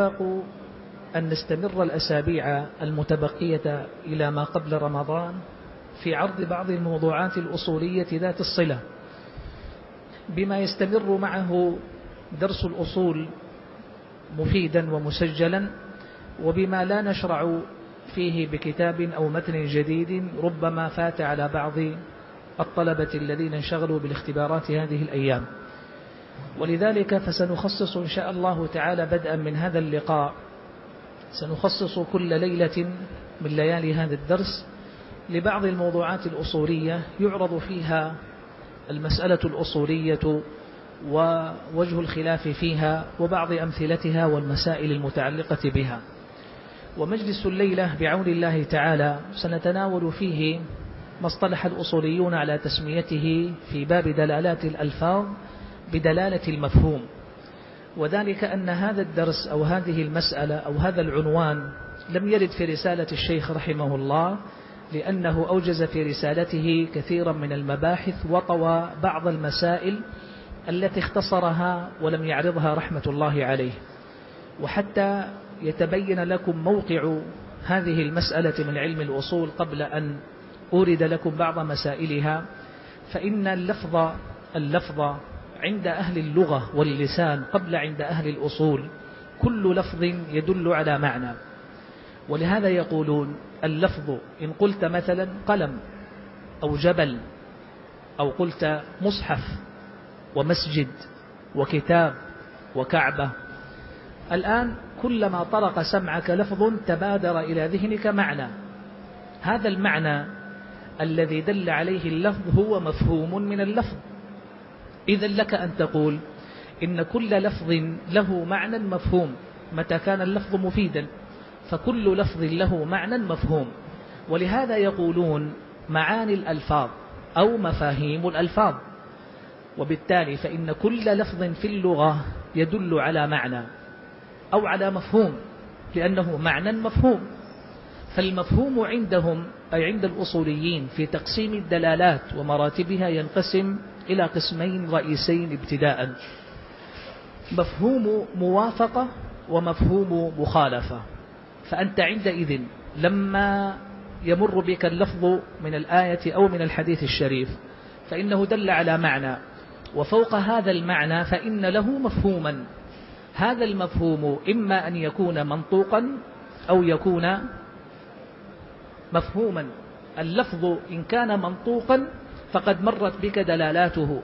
اتفاق أن نستمر الأسابيع المتبقية إلى ما قبل رمضان في عرض بعض الموضوعات الأصولية ذات الصلة. بما يستمر معه درس الأصول مفيدا ومسجلا وبما لا نشرع فيه بكتاب أو متن جديد ربما فات على بعض الطلبة الذين انشغلوا بالاختبارات هذه الأيام. ولذلك فسنخصص إن شاء الله تعالى بدءا من هذا اللقاء. سنخصص كل ليلة من ليالي هذا الدرس لبعض الموضوعات الأصولية يعرض فيها المسألة الأصولية ووجه الخلاف فيها وبعض أمثلتها والمسائل المتعلقة بها. ومجلس الليلة بعون الله تعالى سنتناول فيه ما اصطلح الأصوليون على تسميته في باب دلالات الألفاظ بدلالة المفهوم. وذلك أن هذا الدرس أو هذه المسألة أو هذا العنوان لم يرد في رسالة الشيخ رحمه الله لأنه أوجز في رسالته كثيرا من المباحث وطوى بعض المسائل التي اختصرها ولم يعرضها رحمة الله عليه. وحتى يتبين لكم موقع هذه المسألة من علم الأصول قبل أن أورد لكم بعض مسائلها فإن اللفظ اللفظ عند أهل اللغة واللسان قبل عند أهل الأصول كل لفظ يدل على معنى. ولهذا يقولون اللفظ إن قلت مثلا قلم أو جبل أو قلت مصحف ومسجد وكتاب وكعبة. الآن كلما طرق سمعك لفظ تبادر إلى ذهنك معنى. هذا المعنى الذي دل عليه اللفظ هو مفهوم من اللفظ. إذا لك أن تقول إن كل لفظ له معنى مفهوم متى كان اللفظ مفيدا فكل لفظ له معنى مفهوم. ولهذا يقولون معاني الألفاظ أو مفاهيم الألفاظ. وبالتالي فإن كل لفظ في اللغة يدل على معنى أو على مفهوم لأنه معنى مفهوم. فالمفهوم عندهم أي عند الأصوليين في تقسيم الدلالات ومراتبها ينقسم إلى قسمين رئيسين ابتداء. مفهوم موافقة ومفهوم مخالفة. فأنت عندئذ لما يمر بك اللفظ من الآية أو من الحديث الشريف فإنه دل على معنى. وفوق هذا المعنى فإن له مفهوما. هذا المفهوم إما أن يكون منطوقا أو يكون مفهوما. اللفظ إن كان منطوقا فقد مرت بك دلالاته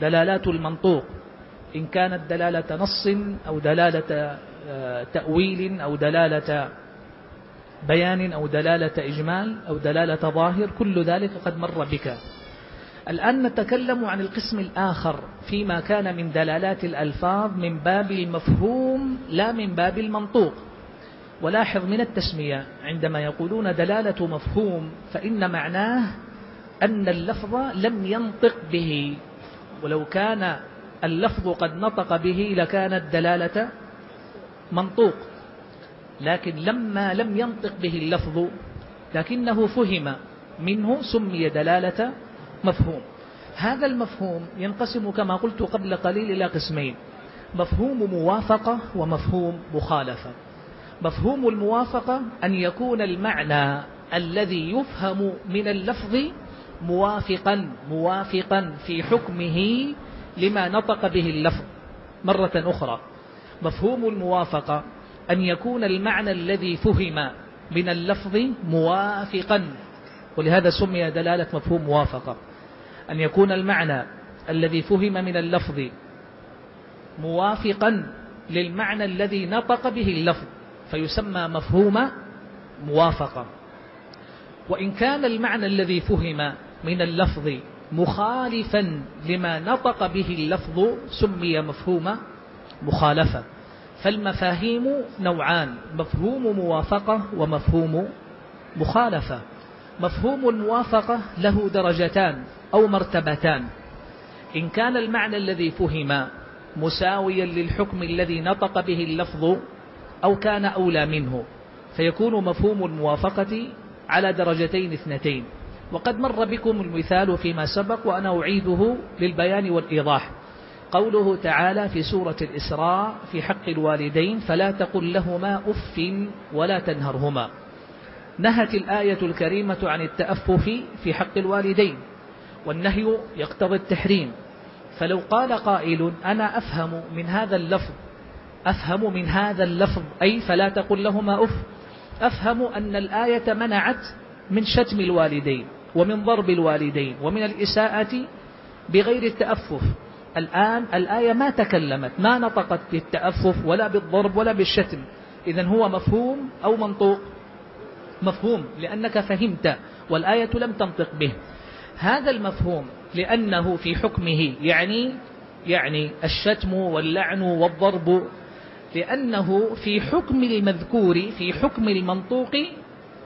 دلالات المنطوق. إن كانت دلالة نص أو دلالة آه، تأويل أو دلالة بيان أو دلالة إجمال أو دلالة ظاهر كل ذلك قد مر بك. الآن نتكلم عن القسم الآخر فيما كان من دلالات الألفاظ من باب المفهوم لا من باب المنطوق. ولاحظ من التسمية عندما يقولون دلالة مفهوم فإن معناه أن اللفظ لم ينطق به. ولو كان اللفظ قد نطق به لكانت دلالة منطوق. لكن لما لم ينطق به اللفظ لكنه فهم منه سمي دلالة مفهوم. هذا المفهوم ينقسم كما قلت قبل قليل إلى قسمين. مفهوم موافقة ومفهوم مخالفة. مفهوم الموافقة أن يكون المعنى الذي يفهم من اللفظ موافقا موافقا في حكمه لما نطق به اللفظ. مرة أخرى مفهوم الموافقة أن يكون المعنى الذي فهم من اللفظ موافقا. ولهذا سمي دلالة مفهوم موافقة. أن يكون المعنى الذي فهم من اللفظ موافقا للمعنى الذي نطق به اللفظ فيسمى مفهوم موافقة. وإن كان المعنى الذي فهم من اللفظ مخالفا لما نطق به اللفظ سمي مفهوم مخالفة. فالمفاهيم نوعان مفهوم موافقة ومفهوم مخالفة. مفهوم الموافقة له درجتان أو مرتبتان. إن كان المعنى الذي فهم مساويا للحكم الذي نطق به اللفظ أو كان أولى منه فيكون مفهوم الموافقة على درجتين اثنتين. وقد مر بكم المثال فيما سبق وأنا أعيده للبيان والإيضاح. قوله تعالى في سورة الإسراء في حق الوالدين فلا تقل لهما أف ولا تنهرهما. نهت الآية الكريمة عن التأفف في حق الوالدين والنهي يقتضي التحريم. فلو قال قائل أنا أفهم من هذا اللفظ أفهم من هذا اللفظ أي فلا تقل لهما أف. أفهم أن الآية منعت من شتم الوالدين. ومن ضرب الوالدين ومن الإساءة بغير التأفف. الآن الآية ما تكلمت ما نطقت بالتأفف ولا بالضرب ولا بالشتم. إذا هو مفهوم أو منطوق؟ مفهوم لأنك فهمت والآية لم تنطق به. هذا المفهوم لأنه في حكمه يعني يعني الشتم واللعن والضرب لأنه في حكم المذكور في حكم المنطوق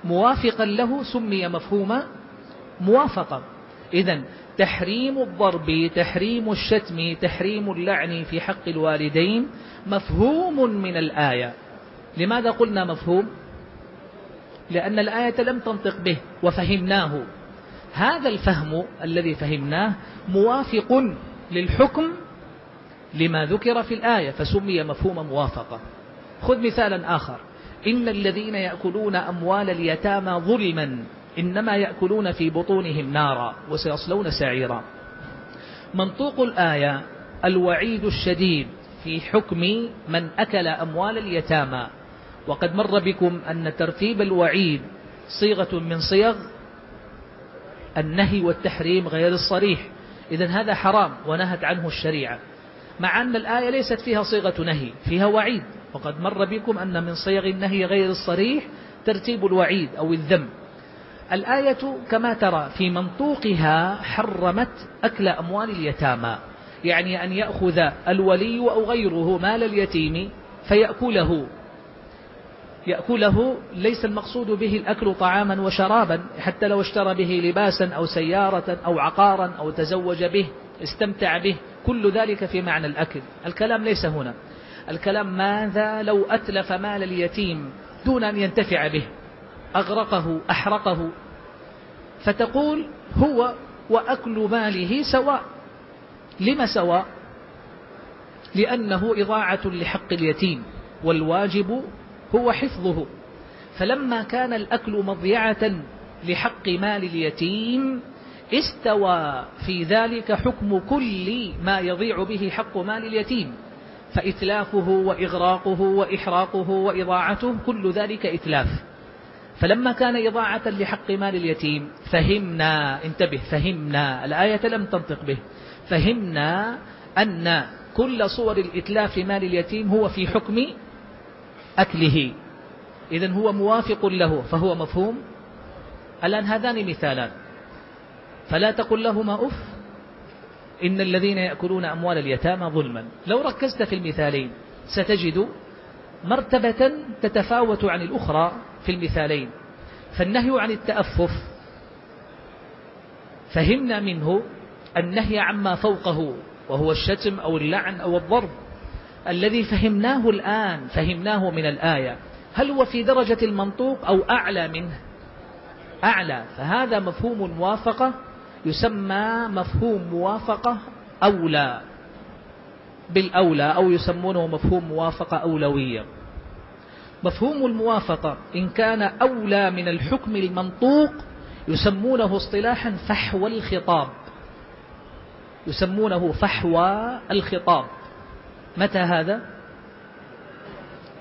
موافقا له سمي مفهوم موافقة. إذا تحريم الضرب تحريم الشتم تحريم اللعن في حق الوالدين مفهوم من الآية. لماذا قلنا مفهوم؟ لأن الآية لم تنطق به وفهمناه. هذا الفهم الذي فهمناه موافق للحكم لما ذكر في الآية فسمي مفهوم موافقة. خذ مثالا آخر. إن الذين يأكلون أموال اليتامى ظلما. إنما يأكلون في بطونهم نارا وسيصلون سعيرا. منطوق الآية الوعيد الشديد في حكم من أكل أموال اليتامى. وقد مر بكم أن ترتيب الوعيد صيغة من صيغ النهي والتحريم غير الصريح. إذا هذا حرام ونهت عنه الشريعة. مع أن الآية ليست فيها صيغة نهي فيها وعيد. وقد مر بكم أن من صيغ النهي غير الصريح ترتيب الوعيد أو الذم. الآية كما ترى في منطوقها حرمت أكل أموال اليتامى. يعني أن يأخذ الولي أو غيره مال اليتيم فيأكله. يأكله ليس المقصود به الأكل طعاما وشرابا حتى لو اشترى به لباسا أو سيارة أو عقارا أو تزوج به استمتع به. كل ذلك في معنى الأكل. الكلام ليس هنا. الكلام ماذا لو أتلف مال اليتيم دون أن ينتفع به؟ أغرقه أحرقه. فتقول هو وأكل ماله سواء. لما سواء؟ لأنه إضاعة لحق اليتيم والواجب هو حفظه. فلما كان الأكل مضيعة لحق مال اليتيم استوى في ذلك حكم كل ما يضيع به حق مال اليتيم. فإتلافه وإغراقه وإحراقه وإضاعته كل ذلك إتلاف. فلما كان إضاعة لحق مال اليتيم فهمنا انتبه فهمنا الآية لم تنطق به فهمنا أن كل صور الإتلاف مال اليتيم هو في حكم أكله. إذن هو موافق له فهو مفهوم. الآن هذان مثالان. فلا تقل لهما أف إن الذين يأكلون أموال اليتامى ظلما. لو ركزت في المثالين ستجد مرتبة تتفاوت عن الأخرى. في المثالين. فالنهي عن التأفف فهمنا منه النهي عما فوقه وهو الشتم أو اللعن أو الضرب. الذي فهمناه الآن فهمناه من الآية. هل هو في درجة المنطوق أو أعلى منه؟ أعلى. فهذا مفهوم موافقة يسمى مفهوم موافقة أولى. بالأولى أو يسمونه مفهوم موافقة أولوية. مفهوم الموافقة. إن كان أولى من الحكم المنطوق يسمونه اصطلاحا فحوى الخطاب. يسمونه فحوى الخطاب. متى هذا؟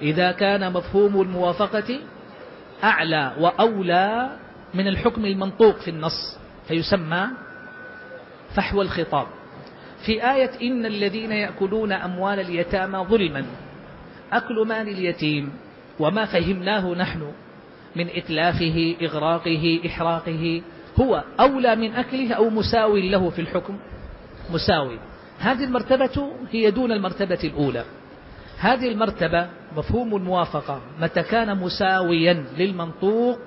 إذا كان مفهوم الموافقة أعلى وأولى من الحكم المنطوق في النص فيسمى فحوى الخطاب. في آية إن الذين يأكلون أموال اليتامى ظلما أكل مال اليتيم وما فهمناه نحن من إتلافه إغراقه إحراقه. هو أولى من أكله أو مساوي له في الحكم؟ مساوي هذه المرتبة هي دون المرتبة الأولى. هذه المرتبة مفهوم الموافقة متى كان مساويا للمنطوق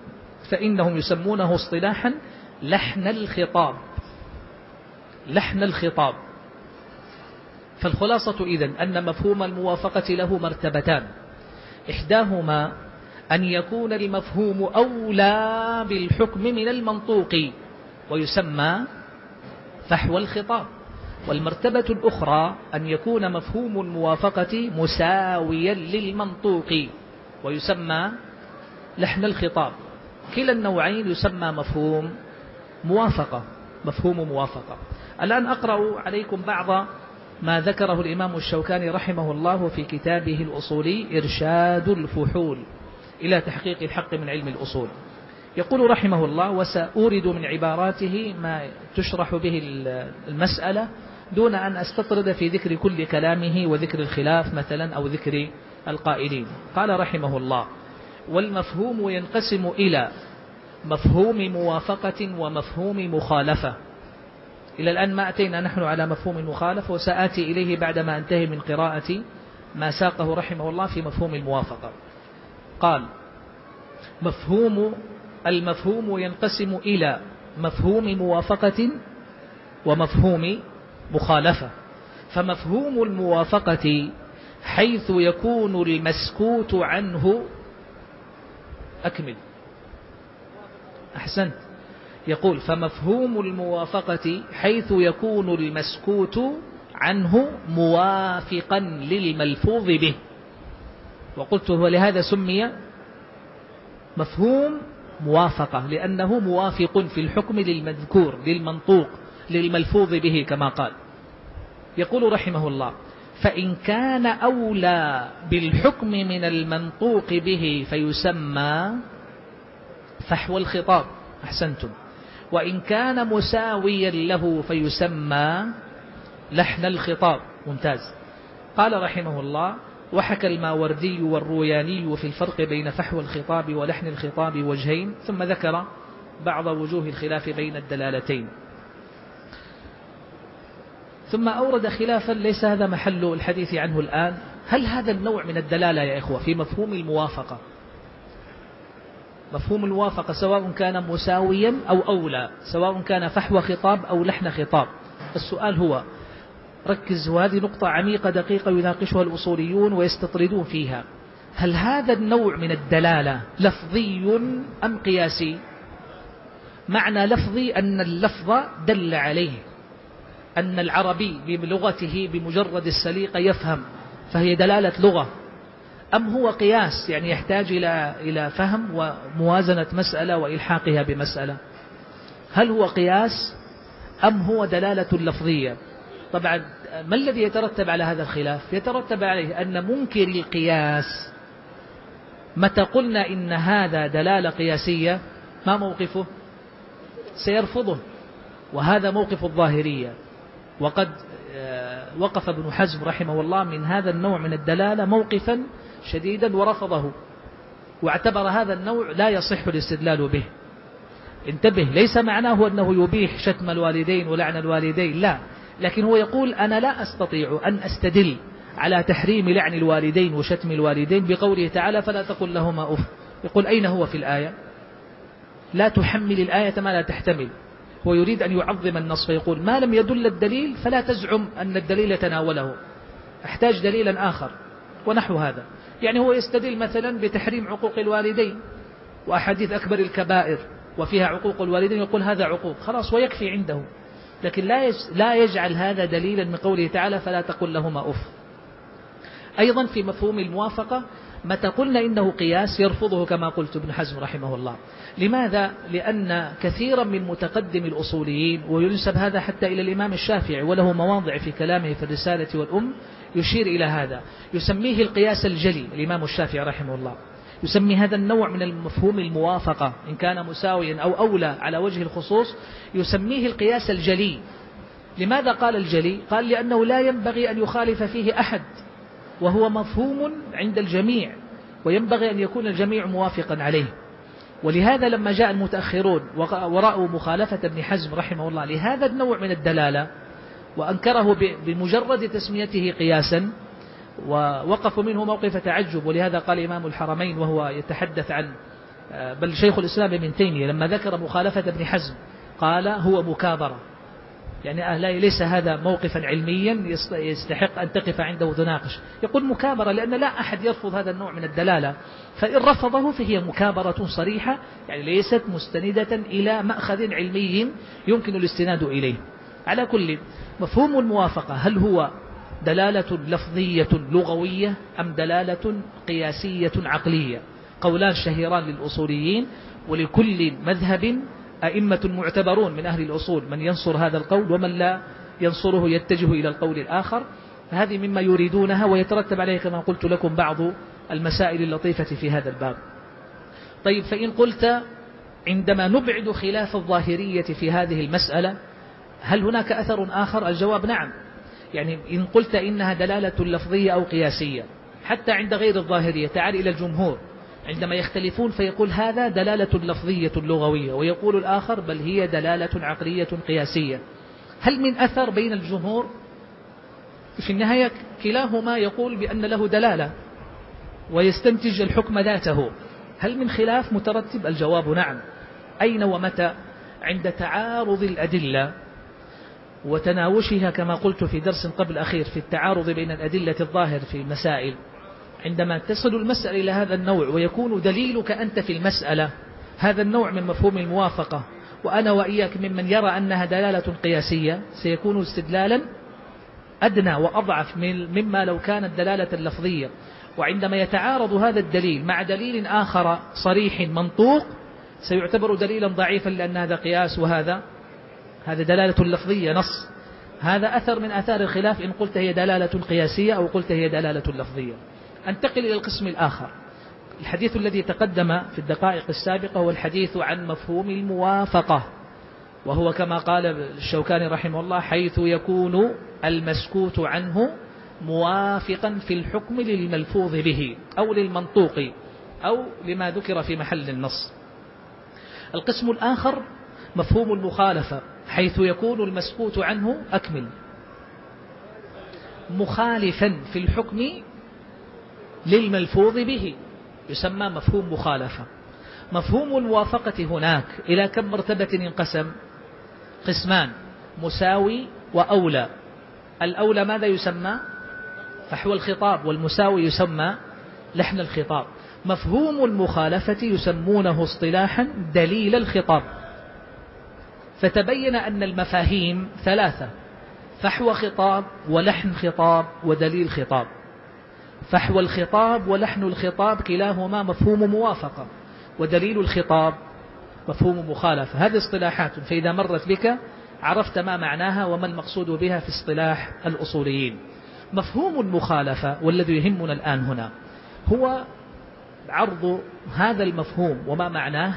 فإنهم يسمونه اصطلاحا لحن الخطاب. لحن الخطاب. فالخلاصة إذن أن مفهوم الموافقة له مرتبتان. إحداهما أن يكون المفهوم أولى بالحكم من المنطوق ويسمى فحوى الخطاب. والمرتبة الأخرى أن يكون مفهوم الموافقة مساويا للمنطوق ويسمى لحن الخطاب. كلا النوعين يسمى مفهوم موافقة مفهوم موافقة. الآن أقرأ عليكم بعض ما ذكره الإمام الشوكاني رحمه الله في كتابه الأصولي إرشاد الفحول إلى تحقيق الحق من علم الأصول. يقول رحمه الله وسأورد من عباراته ما تشرح به المسألة دون أن أستطرد في ذكر كل كلامه وذكر الخلاف مثلا أو ذكر القائلين. قال رحمه الله والمفهوم ينقسم إلى مفهوم موافقة ومفهوم مخالفة. إلى الآن ما أتينا نحن على مفهوم المخالفة وسآتي إليه بعدما أنتهي من قراءة ما ساقه رحمه الله في مفهوم الموافقة. قال مفهوم المفهوم ينقسم إلى مفهوم موافقة ومفهوم مخالفة. فمفهوم الموافقة حيث يكون المسكوت عنه أكمل. أحسنت. يقول فمفهوم الموافقة حيث يكون المسكوت عنه موافقا للملفوظ به. وقلت ولهذا سمي مفهوم موافقة لأنه موافق في الحكم للمذكور للمنطوق للملفوظ به كما قال. يقول رحمه الله فإن كان أولى بالحكم من المنطوق به فيسمى فحوى الخطاب. أحسنتم. وإن كان مساويا له فيسمى لحن الخطاب. ممتاز. قال رحمه الله وحكى الماوردي والروياني في الفرق بين فحوى الخطاب ولحن الخطاب وجهين ثم ذكر بعض وجوه الخلاف بين الدلالتين. ثم أورد خلافا ليس هذا محل الحديث عنه الآن. هل هذا النوع من الدلالة يا إخوة في مفهوم الموافقة؟ مفهوم الموافقة سواء كان مساويا أو أولى سواء كان فحوى خطاب أو لحن خطاب. السؤال هو ركز وهذه نقطة عميقة دقيقة يناقشها الأصوليون ويستطردون فيها. هل هذا النوع من الدلالة لفظي أم قياسي؟ معنى لفظي أن اللفظ دل عليه أن العربي بلغته بمجرد السليقة يفهم فهي دلالة لغة. أم هو قياس؟ يعني يحتاج إلى إلى فهم وموازنة مسألة وإلحاقها بمسألة. هل هو قياس أم هو دلالة لفظية؟ طبعا ما الذي يترتب على هذا الخلاف؟ يترتب عليه أن منكر القياس. متى قلنا إن هذا دلالة قياسية ما موقفه؟ سيرفضه. وهذا موقف الظاهرية. وقد آه، وقف ابن حزم رحمه الله من هذا النوع من الدلالة موقفا شديدا ورفضه. واعتبر هذا النوع لا يصح الاستدلال به. انتبه ليس معناه أنه يبيح شتم الوالدين ولعن الوالدين لا. لكن هو يقول أنا لا أستطيع أن أستدل على تحريم لعن الوالدين وشتم الوالدين بقوله تعالى فلا تقل لهما أف. يقول أين هو في الآية؟ لا تحمل الآية ما لا تحتمل. هو يريد أن يعظم النص فيقول ما لم يدل الدليل فلا تزعم أن الدليل تناوله. أحتاج دليلا آخر. ونحو هذا. يعني هو يستدل مثلا بتحريم عقوق الوالدين وأحاديث أكبر الكبائر وفيها عقوق الوالدين يقول هذا عقوق. خلاص ويكفي عنده. لكن لا لا يجعل هذا دليلا من قوله تعالى فلا تقل لهما أف. أيضا في مفهوم الموافقة متى قلنا إنه قياس يرفضه كما قلت ابن حزم رحمه الله. لماذا؟ لأن كثيرا من متقدم الأصوليين وينسب هذا حتى إلى الإمام الشافعي وله مواضع في كلامه في الرسالة والأم يشير إلى هذا. يسميه القياس الجلي الإمام الشافعي رحمه الله. يسمي هذا النوع من المفهوم الموافقة إن كان مساويا أو أولى على وجه الخصوص يسميه القياس الجلي. لماذا قال الجلي؟ قال لأنه لا ينبغي أن يخالف فيه أحد وهو مفهوم عند الجميع وينبغي أن يكون الجميع موافقا عليه. ولهذا لما جاء المتأخرون ورأوا مخالفة ابن حزم رحمه الله لهذا النوع من الدلالة وأنكره بمجرد تسميته قياسا ووقفوا منه موقف تعجب. ولهذا قال إمام الحرمين وهو يتحدث عن بل شيخ الإسلام ابن تيمية لما ذكر مخالفة ابن حزم قال هو مكابرة. يعني ليس هذا موقفا علميا يستحق أن تقف عنده وتناقش يقول مكابرة لأن لا أحد يرفض هذا النوع من الدلالة. فإن رفضه فهي مكابرة صريحة يعني ليست مستندة إلى مأخذ علمي يمكن الاستناد إليه. على كل مفهوم الموافقة هل هو دلالة لفظية لغوية أم دلالة قياسية عقلية؟ قولان شهيران للأصوليين ولكل مذهب أئمة معتبرون من أهل الأصول من ينصر هذا القول ومن لا ينصره يتجه إلى القول الآخر. فهذه مما يريدونها ويترتب عليه كما قلت لكم بعض المسائل اللطيفة في هذا الباب. طيب فإن قلت عندما نبعد خلاف الظاهرية في هذه المسألة هل هناك أثر آخر؟ الجواب نعم. يعني إن قلت إنها دلالة لفظية أو قياسية حتى عند غير الظاهرية تعال إلى الجمهور. عندما يختلفون فيقول هذا دلالة لفظية لغوية ويقول الآخر بل هي دلالة عقلية قياسية. هل من أثر بين الجمهور؟ في النهاية كلاهما يقول بأن له دلالة ويستنتج الحكم ذاته. هل من خلاف مترتب؟ الجواب نعم. أين ومتى؟ عند تعارض الأدلة. وتناوشها كما قلت في درس قبل أخير في التعارض بين الأدلة الظاهر في المسائل. عندما تصل المسألة إلى هذا النوع ويكون دليلك أنت في المسألة هذا النوع من مفهوم الموافقة. وأنا وإياك ممن يرى أنها دلالة قياسية سيكون استدلالا أدنى وأضعف مما لو كانت دلالة لفظية. وعندما يتعارض هذا الدليل مع دليل آخر صريح منطوق سيعتبر دليلا ضعيفا لأن هذا قياس وهذا هذا دلالة لفظية نص. هذا أثر من أثار الخلاف إن قلت هي دلالة قياسية أو قلت هي دلالة لفظية. أنتقل إلى القسم الآخر. الحديث الذي تقدم في الدقائق السابقة هو الحديث عن مفهوم الموافقة وهو كما قال الشوكاني رحمه الله حيث يكون المسكوت عنه موافقا في الحكم للملفوظ به أو للمنطوق أو لما ذكر في محل النص. القسم الآخر مفهوم المخالفة. حيث يكون المسكوت عنه أكمل. مخالفا في الحكم للملفوظ به. يسمى مفهوم مخالفة. مفهوم الموافقة هناك إلى كم مرتبة انقسم؟ قسمان مساوي وأولى. الأولى ماذا يسمى؟ فحوى الخطاب والمساوي يسمى لحن الخطاب. مفهوم المخالفة يسمونه اصطلاحا دليل الخطاب. فتبين أن المفاهيم ثلاثة فحوى خطاب ولحن خطاب ودليل خطاب. فحوى الخطاب ولحن الخطاب كلاهما مفهوم موافقة ودليل الخطاب مفهوم مخالفة. هذه اصطلاحات فإذا مرت بك عرفت ما معناها وما المقصود بها في اصطلاح الأصوليين. مفهوم المخالفة والذي يهمنا الآن هنا هو عرض هذا المفهوم وما معناه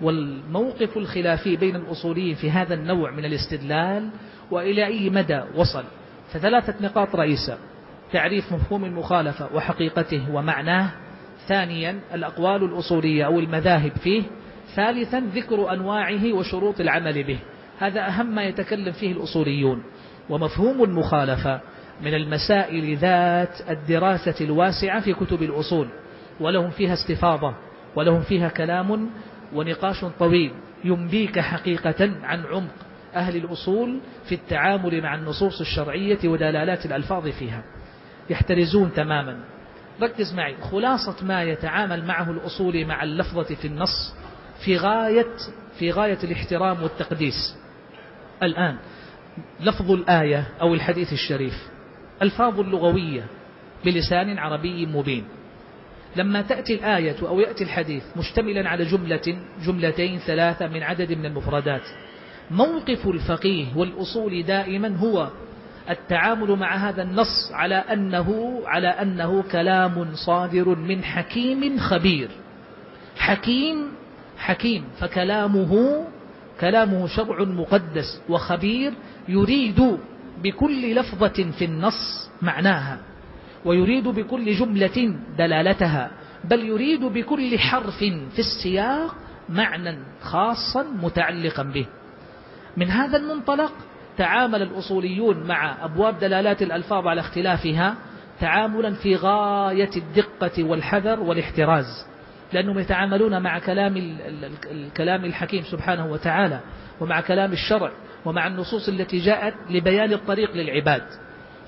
والموقف الخلافي بين الأصوليين في هذا النوع من الاستدلال وإلى أي مدى وصل؟ فثلاثة نقاط رئيسة. تعريف مفهوم المخالفة وحقيقته ومعناه. ثانيا الأقوال الأصولية أو المذاهب فيه. ثالثا ذكر أنواعه وشروط العمل به. هذا أهم ما يتكلم فيه الأصوليون. ومفهوم المخالفة من المسائل ذات الدراسة الواسعة في كتب الأصول. ولهم فيها استفاضة ولهم فيها كلام ونقاش طويل ينبيك حقيقة عن عمق أهل الأصول في التعامل مع النصوص الشرعية ودلالات الألفاظ فيها. يحترزون تماما. ركز معي. خلاصة ما يتعامل معه الأصول مع اللفظة في النص في غاية في غاية الاحترام والتقديس. الآن لفظ الآية أو الحديث الشريف. ألفاظ لغوية بلسان عربي مبين. لما تأتي الآية أو يأتي الحديث مشتملا على جملة جملتين ثلاثة من عدد من المفردات موقف الفقيه والأصول دائما هو التعامل مع هذا النص على أنه على أنه كلام صادر من حكيم خبير. حكيم حكيم فكلامه كلامه شرع مقدس وخبير يريد بكل لفظة في النص معناها. ويريد بكل جملة دلالتها بل يريد بكل حرف في السياق معنى خاصا متعلقا به. من هذا المنطلق تعامل الأصوليون مع أبواب دلالات الألفاظ على اختلافها تعاملا في غاية الدقة والحذر والاحتراز لأنهم يتعاملون مع كلام الكلام الحكيم سبحانه وتعالى ومع كلام الشرع ومع النصوص التي جاءت لبيان الطريق للعباد.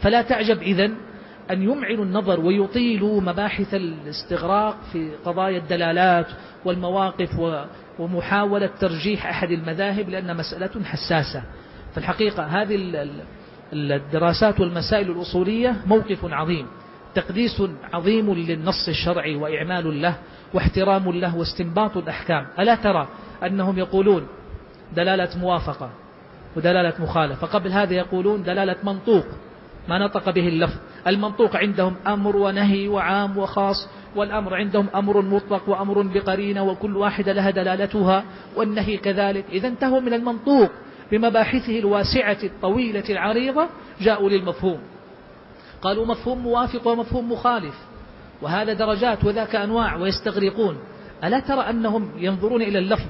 فلا تعجب إذن أن يمعنوا النظر ويطيلوا مباحث الاستغراق في قضايا الدلالات والمواقف ومحاولة ترجيح أحد المذاهب لأن مسألة حساسة. في الحقيقة هذه الدراسات والمسائل الأصولية موقف عظيم تقديس عظيم للنص الشرعي وإعمال له واحترام له واستنباط الأحكام. ألا ترى أنهم يقولون دلالة موافقة ودلالة مخالفة؟ قبل هذا يقولون دلالة منطوق ما نطق به اللفظ. المنطوق عندهم أمر ونهي وعام وخاص والأمر عندهم أمر مطلق وأمر بقرينة وكل واحدة لها دلالتها والنهي كذلك. إذا انتهوا من المنطوق بمباحثه الواسعة الطويلة العريضة جاءوا للمفهوم. قالوا مفهوم موافق ومفهوم مخالف وهذا درجات وذاك أنواع ويستغرقون. ألا ترى أنهم ينظرون إلى اللفظ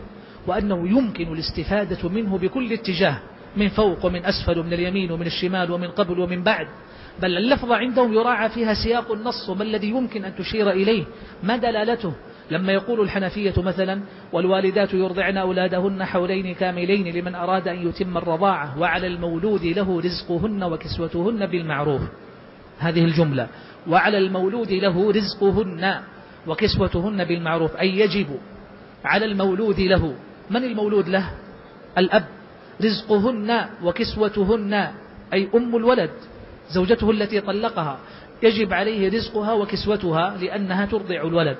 وأنه يمكن الاستفادة منه بكل اتجاه؟ من فوق ومن أسفل ومن اليمين ومن الشمال ومن قبل ومن بعد. بل اللفظة عندهم يراعى فيها سياق النص وما الذي يمكن أن تشير إليه. ما دلالته؟ لما يقول الحنفية مثلا والوالدات يرضعن أولادهن حولين كاملين لمن أراد أن يتم الرضاعة وعلى المولود له رزقهن وكسوتهن بالمعروف. هذه الجملة. وعلى المولود له رزقهن وكسوتهن بالمعروف أي يجب. على المولود له. من المولود له؟ الأب. رزقهن وكسوتهن أي أم الولد زوجته التي طلقها يجب عليه رزقها وكسوتها لأنها ترضع الولد.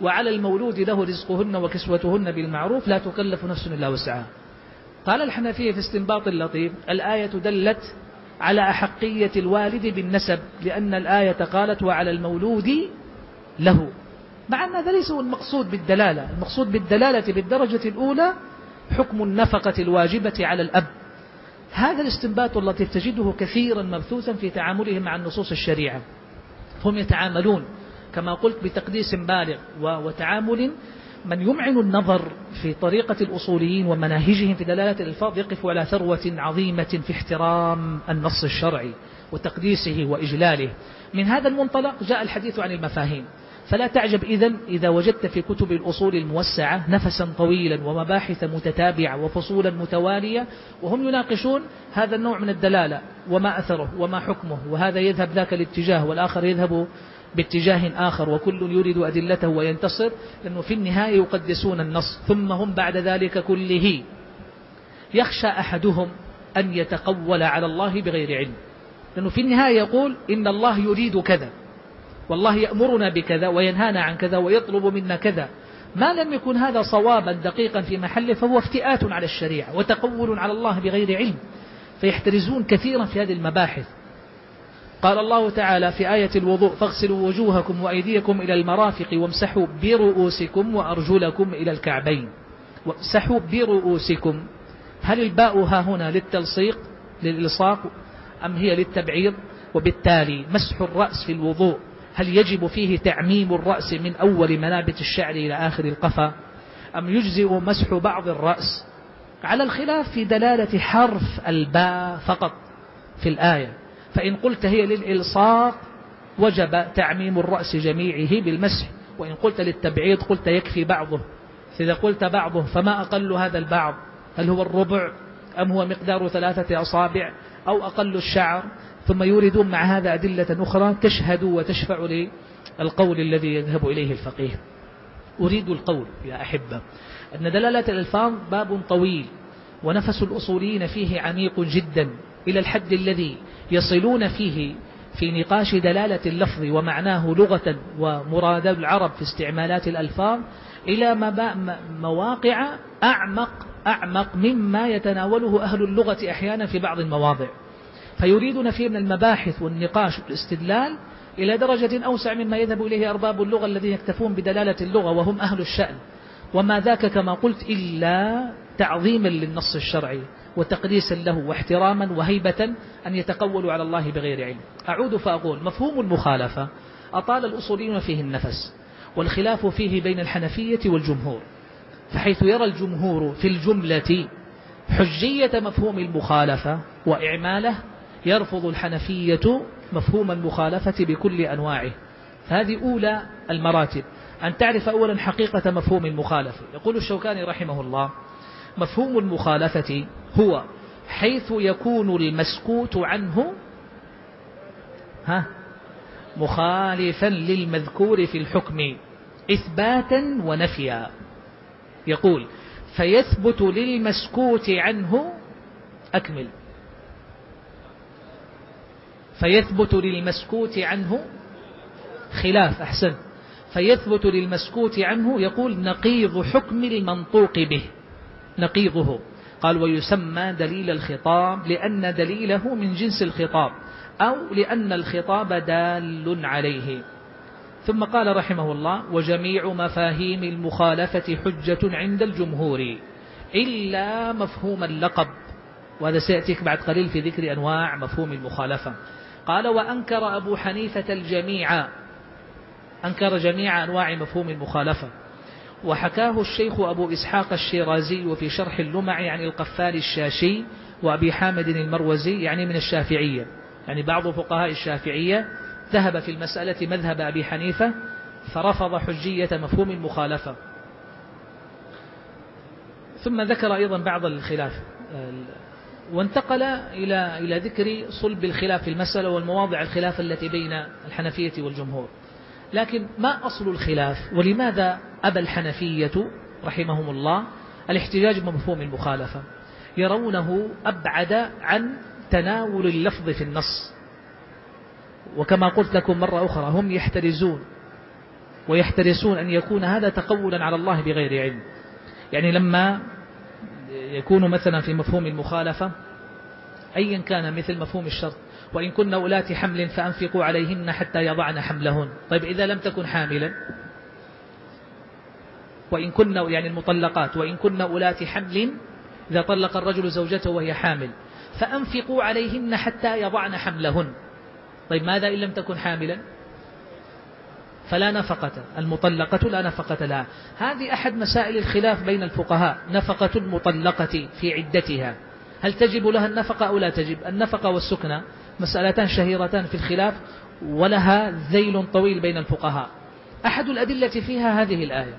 وعلى المولود له رزقهن وكسوتهن بالمعروف لا تكلف نفس إلا وسعها. قال الحنفية في استنباط اللطيف الآية دلت على أحقية الوالد بالنسب لأن الآية قالت وعلى المولود له. مع أن هذا ليس هو المقصود بالدلالة المقصود بالدلالة بالدرجة الأولى حكم النفقة الواجبة على الأب. هذا الاستنباط التي تجده كثيرا مبثوثا في تعاملهم مع النصوص الشريعة. هم يتعاملون كما قلت بتقديس بالغ وتعامل من يمعن النظر في طريقة الأصوليين ومناهجهم في دلالة الألفاظ يقف على ثروة عظيمة في احترام النص الشرعي وتقديسه وإجلاله. من هذا المنطلق جاء الحديث عن المفاهيم. فلا تعجب إذن إذا وجدت في كتب الأصول الموسعة نفسا طويلا ومباحث متتابعة وفصولا متوالية وهم يناقشون هذا النوع من الدلالة وما أثره وما حكمه وهذا يذهب ذاك الاتجاه والآخر يذهب باتجاه آخر وكل يريد أدلته وينتصر لأنه في النهاية يقدسون النص ثم هم بعد ذلك كله. يخشى أحدهم أن يتقول على الله بغير علم. لأنه في النهاية يقول إن الله يريد كذا. والله يأمرنا بكذا وينهانا عن كذا ويطلب منا كذا. ما لم يكن هذا صوابا دقيقا في محله فهو افتئات على الشريعة وتقول على الله بغير علم. فيحترزون كثيرا في هذه المباحث. قال الله تعالى في آية الوضوء فاغسلوا وجوهكم وأيديكم إلى المرافق وامسحوا برؤوسكم وأرجلكم إلى الكعبين. وامسحوا برؤوسكم. هل الباء ها هنا للتلصيق للإلصاق أم هي للتبعيض؟ وبالتالي مسح الرأس في الوضوء. هل يجب فيه تعميم الرأس من أول منابت الشعر إلى آخر القفا؟ أم يجزئ مسح بعض الرأس؟ على الخلاف في دلالة حرف الباء فقط في الآية. فإن قلت هي للإلصاق وجب تعميم الرأس جميعه بالمسح. وإن قلت للتبعيض قلت يكفي بعضه. إذا قلت بعضه فما أقل هذا البعض؟ هل هو الربع؟ أم هو مقدار ثلاثة أصابع؟ أو أقل الشعر؟ ثم يوردون مع هذا أدلة أخرى تشهد وتشفع للقول الذي يذهب إليه الفقيه. أريد القول يا أحبة. أن دلالة الألفاظ باب طويل ونفس الأصوليين فيه عميق جدا إلى الحد الذي يصلون فيه في نقاش دلالة اللفظ ومعناه لغة ومراد العرب في استعمالات الألفاظ إلى مواقع أعمق أعمق مما يتناوله أهل اللغة أحيانا في بعض المواضع. فيريدون فيه من المباحث والنقاش والاستدلال إلى درجة أوسع مما يذهب إليه أرباب اللغة الذين يكتفون بدلالة اللغة وهم أهل الشأن. وما ذاك كما قلت إلا تعظيما للنص الشرعي وتقديسا له واحتراما وهيبة أن يتقولوا على الله بغير علم. أعود فأقول مفهوم المخالفة أطال الأصوليون فيه النفس والخلاف فيه بين الحنفية والجمهور. فحيث يرى الجمهور في الجملة حجية مفهوم المخالفة وإعماله يرفض الحنفية مفهوم المخالفة بكل أنواعه. فهذه أولى المراتب. أن تعرف أولا حقيقة مفهوم المخالفة. يقول الشوكاني رحمه الله مفهوم المخالفة هو حيث يكون المسكوت عنه ها مخالفا للمذكور في الحكم إثباتا ونفيا. يقول فيثبت للمسكوت عنه أكمل. فيثبت للمسكوت عنه خلاف أحسن. فيثبت للمسكوت عنه يقول نقيض حكم المنطوق به نقيضه. قال ويسمى دليل الخطاب لأن دليله من جنس الخطاب أو لأن الخطاب دال عليه. ثم قال رحمه الله وجميع مفاهيم المخالفة حجة عند الجمهور إلا مفهوم اللقب. وهذا سيأتيك بعد قليل في ذكر أنواع مفهوم المخالفة. قال وأنكر أبو حنيفة الجميع. أنكر جميع أنواع مفهوم المخالفة. وحكاه الشيخ أبو إسحاق الشيرازي وفي شرح اللمع عن القفال الشاشي وأبي حامد المروزي يعني من الشافعية. يعني بعض فقهاء الشافعية ذهب في المسألة مذهب أبي حنيفة فرفض حجية مفهوم المخالفة. ثم ذكر أيضا بعض الخلاف. وانتقل إلى إلى ذكر صلب الخلاف في المسألة والمواضع الخلاف التي بين الحنفية والجمهور. لكن ما أصل الخلاف؟ ولماذا أبى الحنفية رحمهم الله؟ الاحتجاج بمفهوم المخالفة. يرونه أبعد عن تناول اللفظ في النص. وكما قلت لكم مرة أخرى هم يحترزون ويحترسون أن يكون هذا تقولا على الله بغير علم. يعني لما يكون مثلا في مفهوم المخالفة؟ أيا كان مثل مفهوم الشرط. وإن كن أولات حمل فأنفقوا عليهن حتى يضعن حملهن. طيب إذا لم تكن حاملا. وإن كن يعني المطلقات. وإن كن أولات حمل إذا طلق الرجل زوجته وهي حامل فأنفقوا عليهن حتى يضعن حملهن. طيب ماذا إن لم تكن حاملا؟ فلا نفقة المطلقة لا نفقة لها. هذه أحد مسائل الخلاف بين الفقهاء نفقة المطلقة في عدتها. هل تجب لها النفقة أو لا تجب؟ النفقة والسكنة مسألتان شهيرتان في الخلاف ولها ذيل طويل بين الفقهاء. أحد الأدلة فيها هذه الآية.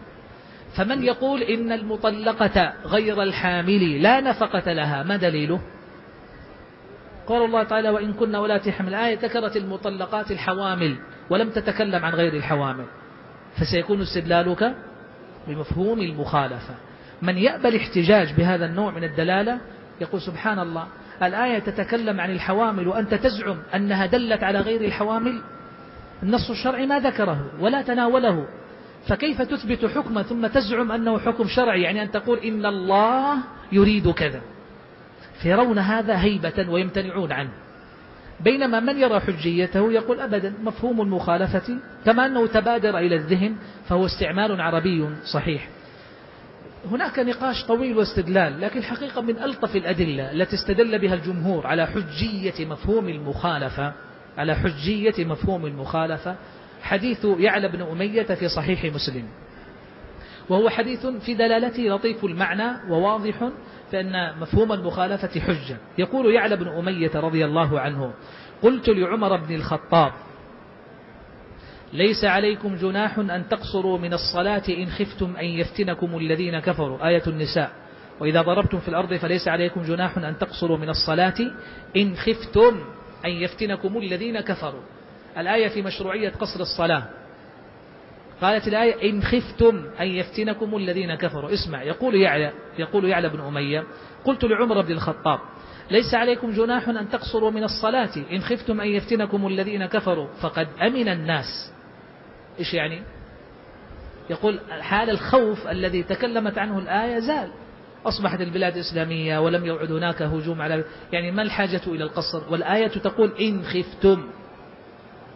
فمن يقول إن المطلقة غير الحامل لا نفقة لها ما دليله؟ قال الله تعالى وإن كنا ولا تحمل. الآية ذكرت المطلقات الحوامل. ولم تتكلم عن غير الحوامل. فسيكون استدلالك بمفهوم المخالفة. من يأبى الاحتجاج بهذا النوع من الدلالة يقول سبحان الله الآية تتكلم عن الحوامل وأنت تزعم أنها دلت على غير الحوامل؟ النص الشرعي ما ذكره ولا تناوله. فكيف تثبت حكما ثم تزعم أنه حكم شرعي؟ يعني أن تقول إن الله يريد كذا. فيرون هذا هيبة ويمتنعون عنه. بينما من يرى حجيته يقول أبدا مفهوم المخالفة كما أنه تبادر إلى الذهن فهو استعمال عربي صحيح. هناك نقاش طويل واستدلال لكن الحقيقة من ألطف الأدلة التي استدل بها الجمهور على حجية مفهوم المخالفة على حجية مفهوم المخالفة حديث يعلى بن أمية في صحيح مسلم. وهو حديث في دلالته لطيف المعنى وواضح فإن مفهوم المخالفة حجة. يقول يعلى بن أمية رضي الله عنه قلت لعمر بن الخطاب ليس عليكم جناح أن تقصروا من الصلاة إن خفتم أن يفتنكم الذين كفروا. آية النساء. وإذا ضربتم في الأرض فليس عليكم جناح أن تقصروا من الصلاة إن خفتم أن يفتنكم الذين كفروا. الآية في مشروعية قصر الصلاة. قالت الآية إن خفتم أن يفتنكم الذين كفروا. اسمع يقول يعلى يقول يعلى بن أمية قلت لعمر بن الخطاب ليس عليكم جناح أن تقصروا من الصلاة إن خفتم أن يفتنكم الذين كفروا فقد أمن الناس. إيش يعني؟ يقول حال الخوف الذي تكلمت عنه الآية زال. أصبحت البلاد إسلامية ولم يعد هناك هجوم على يعني ما الحاجة إلى القصر؟ والآية تقول إن خفتم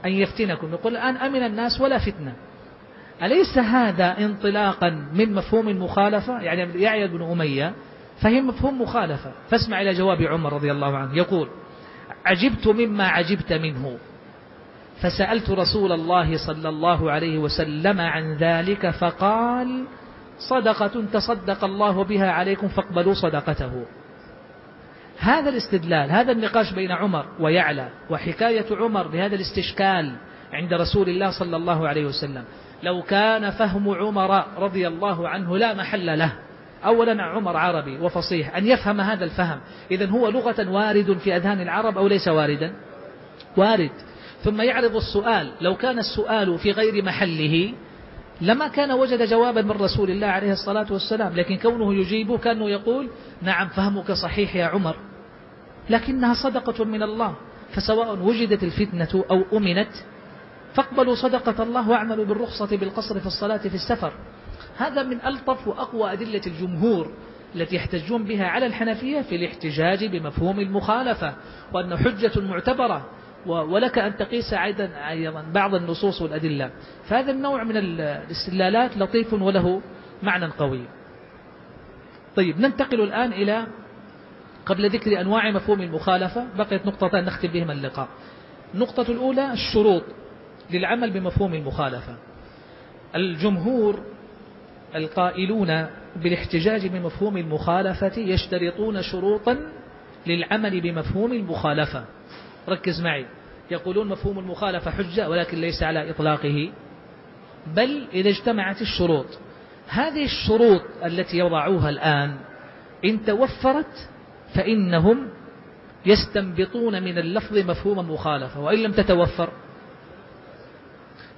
أن يفتنكم. يقول الآن أمن الناس ولا فتنة. أليس هذا انطلاقا من مفهوم المخالفة؟ يعني يعيا بن أمية فهم مفهوم مخالفة. فاسمع إلى جواب عمر رضي الله عنه. يقول عجبت مما عجبت منه. فسألت رسول الله صلى الله عليه وسلم عن ذلك فقال صدقة تصدق الله بها عليكم فاقبلوا صدقته. هذا الاستدلال هذا النقاش بين عمر ويعلى وحكاية عمر بهذا الاستشكال عند رسول الله صلى الله عليه وسلم. لو كان فهم عمر رضي الله عنه لا محل له. أولا عمر عربي وفصيح أن يفهم هذا الفهم. إذا هو لغة وارد في أذهان العرب أو ليس واردا؟ وارد. ثم يعرض السؤال لو كان السؤال في غير محله لما كان وجد جوابا من رسول الله عليه الصلاة والسلام لكن كونه يجيبه كأنه يقول نعم فهمك صحيح يا عمر. لكنها صدقة من الله فسواء وجدت الفتنة أو أمنت فاقبلوا صدقة الله واعملوا بالرخصة بالقصر في الصلاة في السفر. هذا من ألطف وأقوى أدلة الجمهور التي يحتجون بها على الحنفية في الاحتجاج بمفهوم المخالفة وأنه حجة معتبرة ولك أن تقيس أيضا بعض النصوص والأدلة. فهذا النوع من الاستلالات لطيف وله معنى قوي. طيب ننتقل الآن إلى قبل ذكر أنواع مفهوم المخالفة بقيت نقطتان نختم بهما اللقاء. النقطة الأولى الشروط. للعمل بمفهوم المخالفة. الجمهور القائلون بالاحتجاج بمفهوم المخالفة يشترطون شروطا للعمل بمفهوم المخالفة. ركز معي. يقولون مفهوم المخالفة حجة ولكن ليس على إطلاقه. بل إذا اجتمعت الشروط. هذه الشروط التي يضعوها الآن إن توفرت فإنهم يستنبطون من اللفظ مفهوم مخالفة وإن لم تتوفر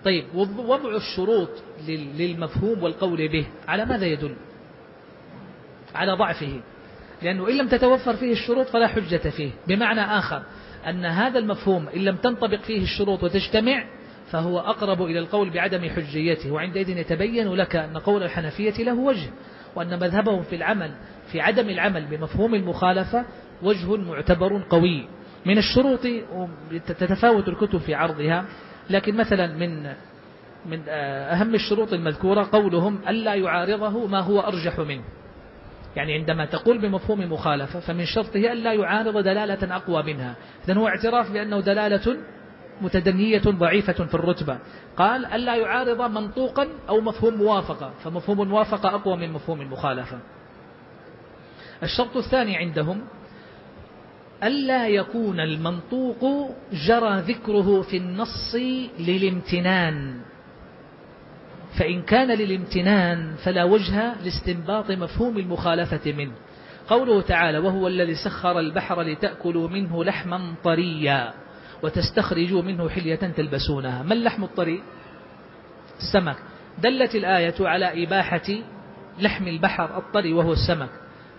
طيب وضع الشروط للمفهوم والقول به على ماذا يدل؟ على ضعفه. لأنه إن لم تتوفر فيه الشروط فلا حجة فيه. بمعنى آخر أن هذا المفهوم إن لم تنطبق فيه الشروط وتجتمع فهو أقرب إلى القول بعدم حجيته وعندئذ يتبين لك أن قول الحنفية له وجه وأن مذهبهم في العمل في عدم العمل بمفهوم المخالفة وجه معتبر قوي. من الشروط تتفاوت الكتب في عرضها لكن مثلا من من أهم الشروط المذكورة قولهم ألا يعارضه ما هو أرجح منه. يعني عندما تقول بمفهوم مخالفة فمن شرطه ألا يعارض دلالة أقوى منها. إذن هو اعتراف بأنه دلالة متدنية ضعيفة في الرتبة. قال ألا يعارض منطوقا أو مفهوم موافقة فمفهوم الموافقة أقوى من مفهوم المخالفة الشرط الثاني عندهم ألا يكون المنطوق جرى ذكره في النص للامتنان. فإن كان للامتنان فلا وجه لاستنباط مفهوم المخالفة منه. قوله تعالى وهو الذي سخر البحر لتأكلوا منه لحما طريا وتستخرجوا منه حلية تلبسونها. ما اللحم الطري؟ السمك. دلت الآية على إباحة لحم البحر الطري وهو السمك.